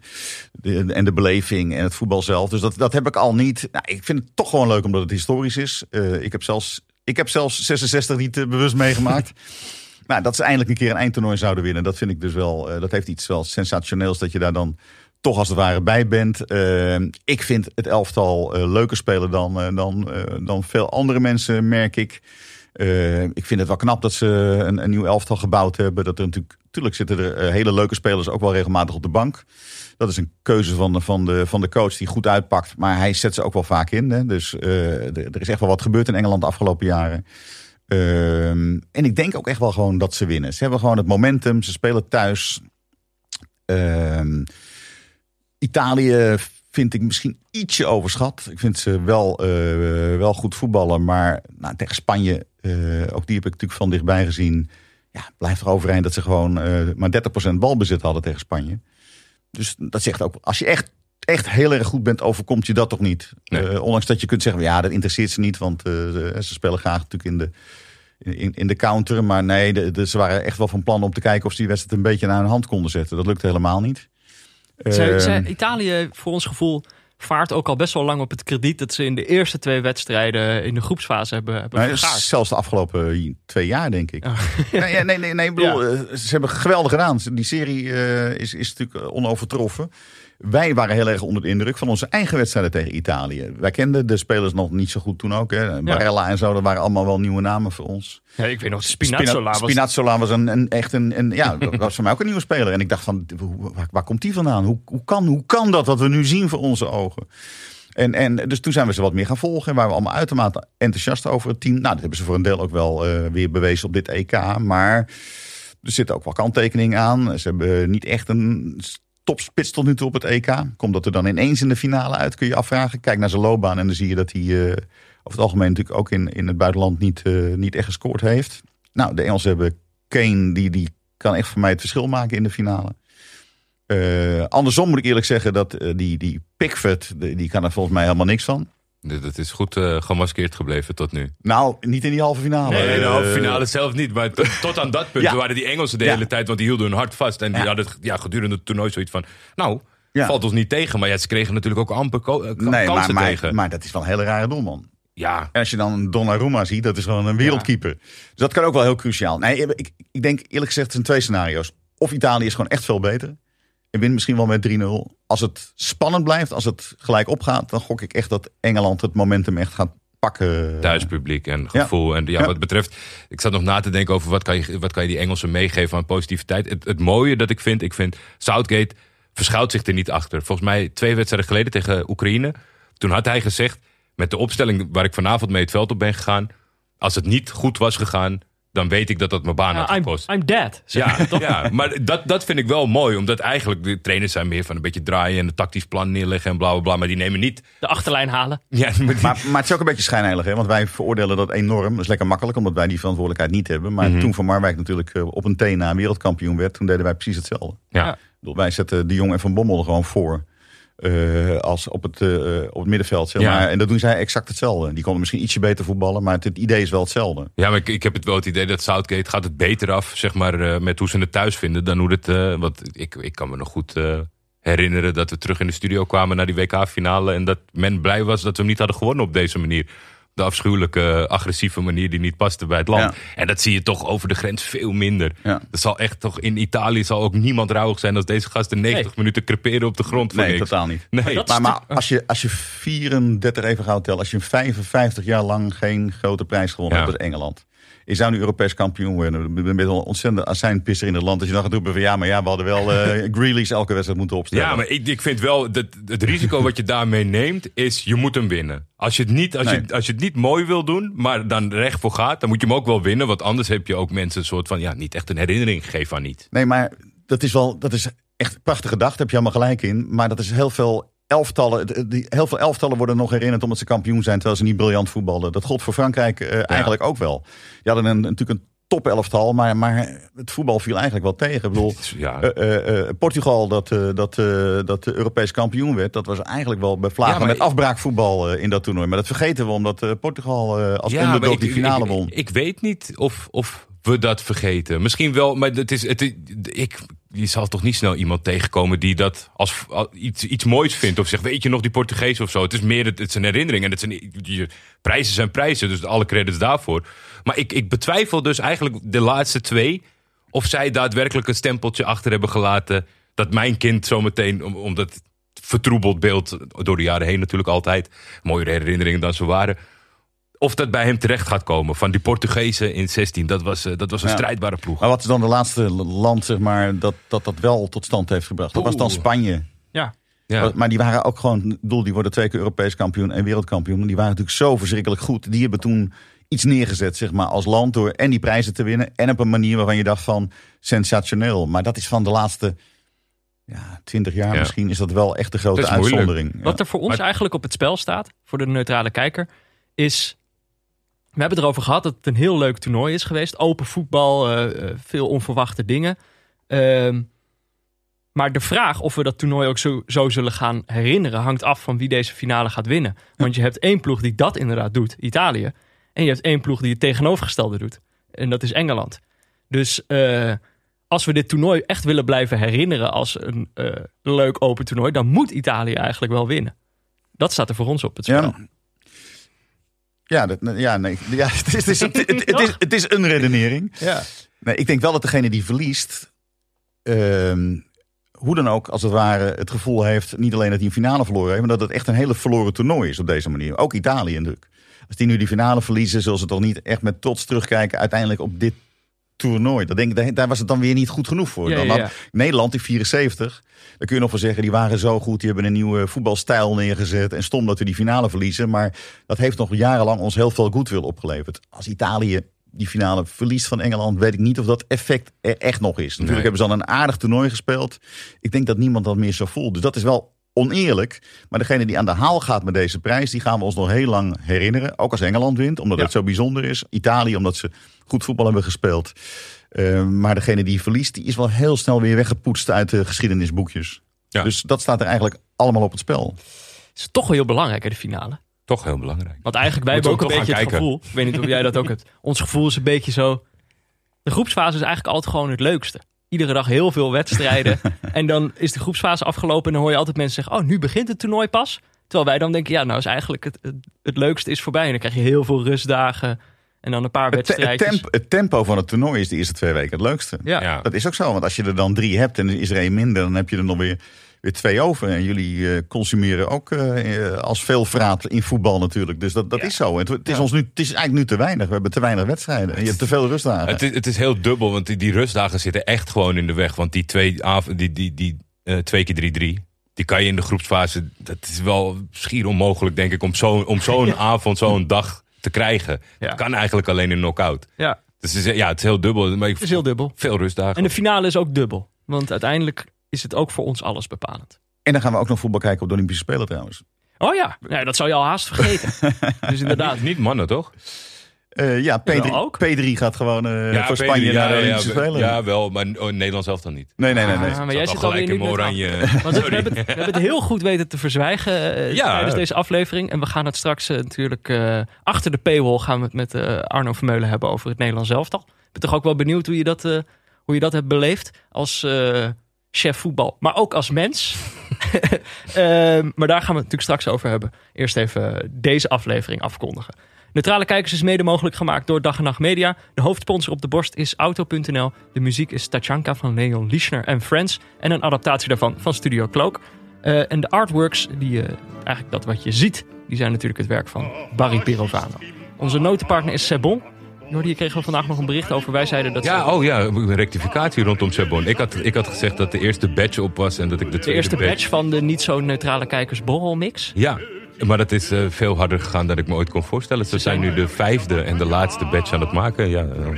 de, en de beleving en het voetbal zelf. Dus dat, dat heb ik al niet. Nou, ik vind het toch gewoon leuk omdat het historisch is. Eh, ik, heb zelfs, ik heb zelfs 66 niet eh, bewust meegemaakt. [laughs] Nou, dat ze eindelijk een keer een eindtoernooi zouden winnen. Dat vind ik dus wel, eh, dat heeft iets wel sensationeels dat je daar dan toch als het ware bij bent. Eh, ik vind het elftal eh, leuker spelen dan, eh, dan, eh, dan veel andere mensen, merk ik. Eh, ik vind het wel knap dat ze een, een nieuw elftal gebouwd hebben. Dat er natuurlijk, natuurlijk zitten er hele leuke spelers ook wel regelmatig op de bank. Dat is een keuze van, de- van, de, van de coach die goed uitpakt. Maar hij zet ze ook wel vaak in. Hè. Dus er is echt wel wat gebeurd in Engeland de afgelopen jaren. Ehm, en ik denk ook echt wel gewoon dat ze winnen. Ze hebben gewoon het momentum. Ze spelen thuis. Ehm, Italië vind ik misschien ietsje overschat. Ik vind ze wel, eh, wel goed voetballen. Maar nou, tegen Spanje, eh, ook die heb ik natuurlijk van dichtbij gezien. Ja, blijft er overeind dat ze gewoon eh, maar 30% balbezit hadden tegen Spanje. Dus dat zegt ook, als je echt, echt heel erg goed bent, overkomt je dat toch niet. Nee. Ondanks dat je kunt zeggen, ja, dat interesseert ze niet. Want ze, ze spelen graag natuurlijk in de, in, in de counter. Maar nee, de, de- ze waren echt wel van plan om te kijken of ze die wedstrijd een beetje naar hun hand konden zetten. Dat lukte helemaal niet. Zij, Ehm, zij- Italië, voor ons gevoel, vaart ook al best wel lang op het krediet... dat ze in de eerste twee wedstrijden in de groepsfase hebben, hebben Nee, vergaard. zelfs de afgelopen twee jaar, denk ik. Oh. Nee, nee, nee, nee, bedoel, [laughs] eh, ze hebben geweldig gedaan. Die serie eh, is, is natuurlijk eh, onovertroffen. Wij waren heel erg onder de indruk van onze eigen wedstrijden tegen Italië. Wij kenden de spelers nog niet zo goed toen ook. Hè. Barella en zo, dat waren allemaal wel nieuwe namen voor ons. Ja, ik weet nog, Spinazzola Spina- was... Spinazzola was een, een, echt een, een, ja, [laughs] dat was voor mij ook een nieuwe speler. En ik dacht van, waar komt die vandaan? Hoe, hoe, kan, hoe kan dat wat we nu zien voor onze ogen? En, en dus toen zijn we ze wat meer gaan volgen. En waren we allemaal uitermate enthousiast over het team. Nou, dat hebben ze voor een deel ook wel eh, weer bewezen op dit EK. Maar er zitten ook wel kanttekeningen aan. Ze hebben niet echt een topspits tot nu toe op het EK. Komt dat er dan ineens in de finale uit, kun je afvragen. Kijk naar zijn loopbaan en dan zie je dat hij eh, over het algemeen natuurlijk ook in, in het buitenland niet, eh, niet echt gescoord heeft. Nou, de Engelsen hebben Kane, die, die kan echt voor mij het verschil maken in de finale. Eh, andersom moet ik eerlijk zeggen dat die, die Pickford, die kan er volgens mij helemaal niks van. Dat is goed eh, gemaskeerd gebleven tot nu. Nou, niet in die halve finale. Nee, de halve Eh, finale zelf niet. Maar tot, aan dat punt Ja. waren die Engelsen de Ja. hele tijd. Want die hielden hun hart vast. En die Ja. hadden ja, gedurende het toernooi zoiets van... Nou, Ja. valt ons niet tegen. Maar ja, ze kregen natuurlijk ook amper ko- eh, Nee, maar, kansen maar, tegen. maar dat is wel een hele rare doelman. ja, En als je dan Donnarumma ziet, dat is gewoon een wereldkeeper. Dus dat kan ook wel heel cruciaal. Nee, ik, ik denk eerlijk gezegd, het zijn twee scenario's. Of Italië is gewoon echt veel beter. En wint misschien wel met 3-0. Als het spannend blijft, als het gelijk opgaat, dan gok ik echt dat Engeland het momentum echt gaat pakken. thuispubliek en gevoel. En ja, Ja. wat betreft, ik zat nog na te denken over wat kan je, wat kan je die Engelsen meegeven aan positiviteit. Het, het mooie dat ik vind, ik vind Southgate verschuilt zich er niet achter. Volgens mij twee wedstrijden geleden tegen Oekraïne. Toen had hij gezegd, met de opstelling waar ik vanavond mee het veld op ben gegaan. Als het niet goed was gegaan, dan weet ik dat dat mijn baan had I'm, gekost. I'm dead. Ja, maar, toch? ja, maar dat, dat vind ik wel mooi. Omdat eigenlijk de trainers zijn meer van een beetje draaien en een tactisch plan neerleggen en bla bla bla. Maar die nemen niet. De achterlijn halen. Ja, maar die- Maar, maar het is ook een beetje schijnheilig, hè? want wij veroordelen dat enorm. Dat is lekker makkelijk, omdat wij die verantwoordelijkheid niet hebben. Maar toen Van Marwijk natuurlijk eh, op een tena wereldkampioen werd, toen deden wij precies hetzelfde. ja. Ja. Wij zetten de Jong en Van Bommel er gewoon voor. Eh, als op het, eh, op het middenveld. Zeg Ja. maar. En dat doen zij exact hetzelfde. Die konden misschien ietsje beter voetballen, maar het, het idee is wel hetzelfde. Ja, maar ik, ik heb het wel het idee dat Southgate gaat het beter af, zeg maar, eh, met hoe ze het thuis vinden dan hoe het. want ik, ik kan me nog goed herinneren dat we terug in de studio kwamen naar die WK-finale en dat men blij was dat we hem niet hadden gewonnen op deze manier. De afschuwelijke, agressieve manier die niet paste bij het land. Ja. En dat zie je toch over de grens veel minder. Ja. Er zal echt toch in Italië zal ook niemand rouwig zijn als deze gasten 90 Nee. minuten creperen op de grond. voor Nee, niks. totaal niet. Nee. dat- Maar, maar als, je, als je 34, even gaan tellen, als je 55 jaar lang geen grote prijs gewonnen Ja. hebt als Engeland. Je zou nu Europees kampioen worden. Wel een ontzettende azijnpisser in het land. Als je dan gaat roepen van ja, maar ja, we hadden wel eh [laughs] Grealish elke wedstrijd moeten opstellen. Ja, maar ik, ik vind wel, dat het risico wat je [laughs] daarmee neemt, is je moet hem winnen. Als je het niet, als Nee. je, als je het niet mooi wil doen, maar dan recht voor gaat, dan moet je hem ook wel winnen. Want anders heb je ook mensen een soort van, ja, niet echt een herinnering gegeven aan niet. Nee, maar dat is wel, dat is echt prachtig gedacht. Heb je allemaal gelijk in. Maar dat is heel veel elftallen. die- Heel veel elftallen worden nog herinnerd omdat ze kampioen zijn, terwijl ze niet briljant voetballen. Dat gold voor Frankrijk eh, eigenlijk ook wel. Die hadden een, natuurlijk een top elftal, maar, maar het voetbal viel eigenlijk wel tegen. Ik bedoel, [laughs] Ja, eh, eh, Portugal dat, eh, dat, dat Europees kampioen werd, dat was eigenlijk wel bevlagen Ja, met ik- afbraakvoetbal in dat toernooi. Maar dat vergeten we omdat Portugal als ja, ik, die finale won. Ik, ik weet niet of, of we dat vergeten. Misschien wel, maar het is, het, ik, je zal toch niet snel iemand tegenkomen die dat als, iets, iets moois vindt. Of zegt, weet je nog die Portugees of zo. Het is meer, het, het een herinnering. En het zijn, je, prijzen zijn prijzen, dus alle credits daarvoor. Maar ik, ik betwijfel dus eigenlijk de laatste twee... of zij daadwerkelijk een stempeltje achter hebben gelaten... dat mijn kind zometeen, om, omdat vertroebeld beeld door de jaren heen natuurlijk altijd... mooiere herinneringen dan ze waren... Of dat bij hem terecht gaat komen. Van die Portugezen in 16. Dat was, eh, dat was een Ja. strijdbare ploeg. Maar wat is dan de laatste land zeg maar, dat, dat dat wel tot stand heeft gebracht? Dat was dan. Spanje. Ja. Ja. Maar die waren ook gewoon, ik bedoel, die worden twee keer Europees kampioen en wereldkampioen. Maar die waren natuurlijk zo verschrikkelijk goed. Die hebben toen iets neergezet, zeg maar, als land door en die prijzen te winnen. En op een manier waarvan je dacht van sensationeel. Maar dat is van de laatste ja, twintig jaar Ja. misschien, is dat wel echt de grote uitzondering. Ja. Wat er voor ons Maar- eigenlijk op het spel staat, voor de neutrale kijker, is. We hebben het erover gehad dat het een heel leuk toernooi is geweest. Open voetbal, eh, eh, veel onverwachte dingen. Ehm, maar de vraag of we dat toernooi ook zo, zo zullen gaan herinneren, hangt af van wie deze finale gaat winnen. Want je hebt één ploeg die dat inderdaad doet, Italië. En je hebt één ploeg die het tegenovergestelde doet. En dat is Engeland. Dus eh, als we dit toernooi echt willen blijven herinneren als een leuk open toernooi, dan moet Italië eigenlijk wel winnen. Dat staat er voor ons op het spel. Ja. Ja, dat, ja, nee, [laughs] ja het, is, het, is, het, het- het is, het is een redenering. Ja. Nee, ik denk wel dat degene die verliest, ehm, hoe dan ook, als het ware, het gevoel heeft, niet alleen dat hij een finale verloren heeft, maar dat het echt een hele verloren toernooi is op deze manier. Ook Italië natuurlijk. Als die nu die finale verliezen, zullen ze toch niet echt met trots terugkijken uiteindelijk op dit toernooi. Dat denk, ik, daar- daar was het dan weer niet goed genoeg voor. Ja, dan ja, had ja. Nederland in 74, daar kun je nog wel zeggen, die waren zo goed, die hebben een nieuwe voetbalstijl neergezet en stom dat we die finale verliezen. Maar dat heeft nog jarenlang ons heel veel goodwill opgeleverd. Als Italië die finale verliest van Engeland, weet ik niet of dat effect er echt nog is. Natuurlijk Nee. hebben ze dan een aardig toernooi gespeeld. Ik denk dat niemand dat meer zo voelt. Dus dat is wel oneerlijk. Maar degene die aan de haal gaat met deze prijs, die gaan we ons nog heel lang herinneren. Ook als Engeland wint, omdat Ja. het zo bijzonder is. Italië, omdat ze goed voetbal hebben gespeeld. Uh, maar degene die verliest, die is wel heel snel weer weggepoetst uit de geschiedenisboekjes. Ja. Dus dat staat er eigenlijk allemaal op het spel. Het is toch wel heel belangrijk, hè, de finale. Toch heel belangrijk. Want eigenlijk, wij hebben ook een beetje het gevoel. Ik weet niet of jij dat ook hebt. [laughs] Ons gevoel is een beetje zo. De groepsfase is eigenlijk altijd gewoon het leukste. Iedere dag heel veel wedstrijden. [laughs] en dan is de groepsfase afgelopen. En dan hoor je altijd mensen zeggen: Oh, nu begint het toernooi pas. Terwijl wij dan denken: Ja, nou is eigenlijk het, het, het leukste is voorbij. En dan krijg je heel veel rustdagen. En dan een paar Het, te- het, tempo, het tempo van het toernooi is de eerste twee weken het leukste. Ja. Ja. Dat is ook zo, want als je er dan drie hebt en is er één minder, dan heb je er nog weer weer twee over. En jullie eh, consumeren ook eh, als veel vraat in voetbal natuurlijk. Dus dat, dat is zo. Het, het is ons nu, het is eigenlijk nu te weinig. We hebben te weinig wedstrijden. En je hebt te veel rustdagen. Het is, het is heel dubbel, want die, die rustdagen zitten echt gewoon in de weg. Want die twee, die, die, die, eh, twee keer 3-3, die kan je in de groepsfase... Dat is wel schier onmogelijk, denk ik, om zo'n om zo'n [laughs] avond, zo'n dag te krijgen. Ja. Dat kan eigenlijk alleen in knock-out. Ja, Dus het is, ja, het is heel dubbel. Maar ik, het is heel dubbel. Veel rustdagen. En de finale is ook dubbel. Want uiteindelijk is het ook voor ons alles bepalend. En dan gaan we ook nog voetbal kijken op de Olympische Spelen trouwens. Oh ja, nee, dat zou je al haast vergeten. [laughs] dus inderdaad. Niet mannen, toch? Eh, ja, P3, Jawel, ook. P3 gaat gewoon eh, Ja, voor Spanje ja, naar de Olympische ja, Spelen. Ja, wel, maar oh, Nederland zelf dan niet. Nee, nee, nee. nee. Ah, maar jij zit al alweer in oranje. [laughs] Want we hebben, het, we hebben het heel goed weten te verzwijgen eh, Ja. tijdens deze aflevering. En we gaan het straks natuurlijk eh, achter de paywall gaan we het met eh, Arno Vermeulen hebben over het Nederlands elftal. Ik ben toch ook wel benieuwd hoe je dat, eh, hoe je dat hebt beleefd als eh, chef voetbal. Maar ook als mens. [laughs] Ehm, maar daar gaan we het natuurlijk straks over hebben. Eerst even deze aflevering afkondigen. Neutrale Kijkers is mede mogelijk gemaakt door Dag en Nacht Media. De hoofdsponsor op de borst is Auto.nl. De muziek is Tachanka van Leon Lischner en Friends. En een adaptatie daarvan van Studio Cloak. Eh, en de artworks, die, eh, eigenlijk dat wat je ziet, die zijn natuurlijk het werk van Barry Pirovano. Onze notenpartner is Sebon. Jordi, hier kregen we vandaag nog een bericht over. Wij zeiden dat Ja, ze- oh ja, een rectificatie rondom Sebon. Ik had, ik had gezegd dat de eerste badge op was en dat ik de de tweede eerste badge van de niet zo neutrale kijkers borrelmix. Ja, maar dat is eh, veel harder gegaan dan ik me ooit kon voorstellen. Ze zijn nu de vijfde en de laatste badge aan het maken. Ja, eh,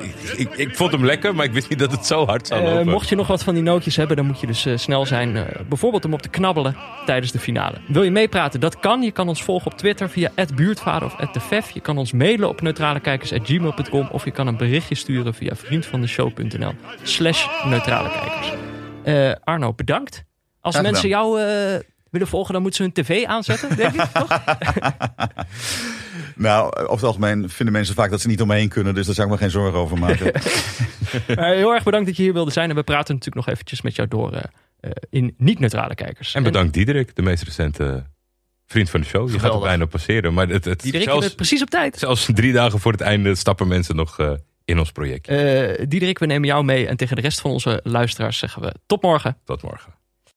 ik, ik, ik vond hem lekker, maar ik wist niet dat het zo hard zou Eh, lopen. mocht je nog wat van die nootjes hebben, dan moet je dus eh, snel zijn. eh, bijvoorbeeld om op te knabbelen tijdens de finale. Wil je meepraten? Dat kan. Je kan ons volgen op Twitter via @buurtvader of @defef. Je kan ons mailen op neutralekijkers@gmail.com of je kan een berichtje sturen via vriendvandeshow.nl slash neutralekijkers. Eh, Arno, bedankt. Als Graag mensen jou eh, willen volgen, dan moeten ze hun tv aanzetten, denk ik, toch? [laughs] [laughs] [laughs] Nou, over het algemeen vinden mensen vaak dat ze niet omheen kunnen. Dus daar zou ik me geen zorgen over maken. Maar [laughs] heel erg bedankt dat je hier wilde zijn. En we praten natuurlijk nog eventjes met jou door eh, eh, in niet-neutrale kijkers. En bedankt Diederik, de meest recente vriend van de show. Je gaat er bijna passeren. Maar het, het, Diederik, zelfs, bent precies op tijd. zelfs drie dagen voor het einde stappen mensen nog eh, in ons project. Eh Diederik, we nemen jou mee. En tegen de rest van onze luisteraars zeggen we tot morgen. Tot morgen.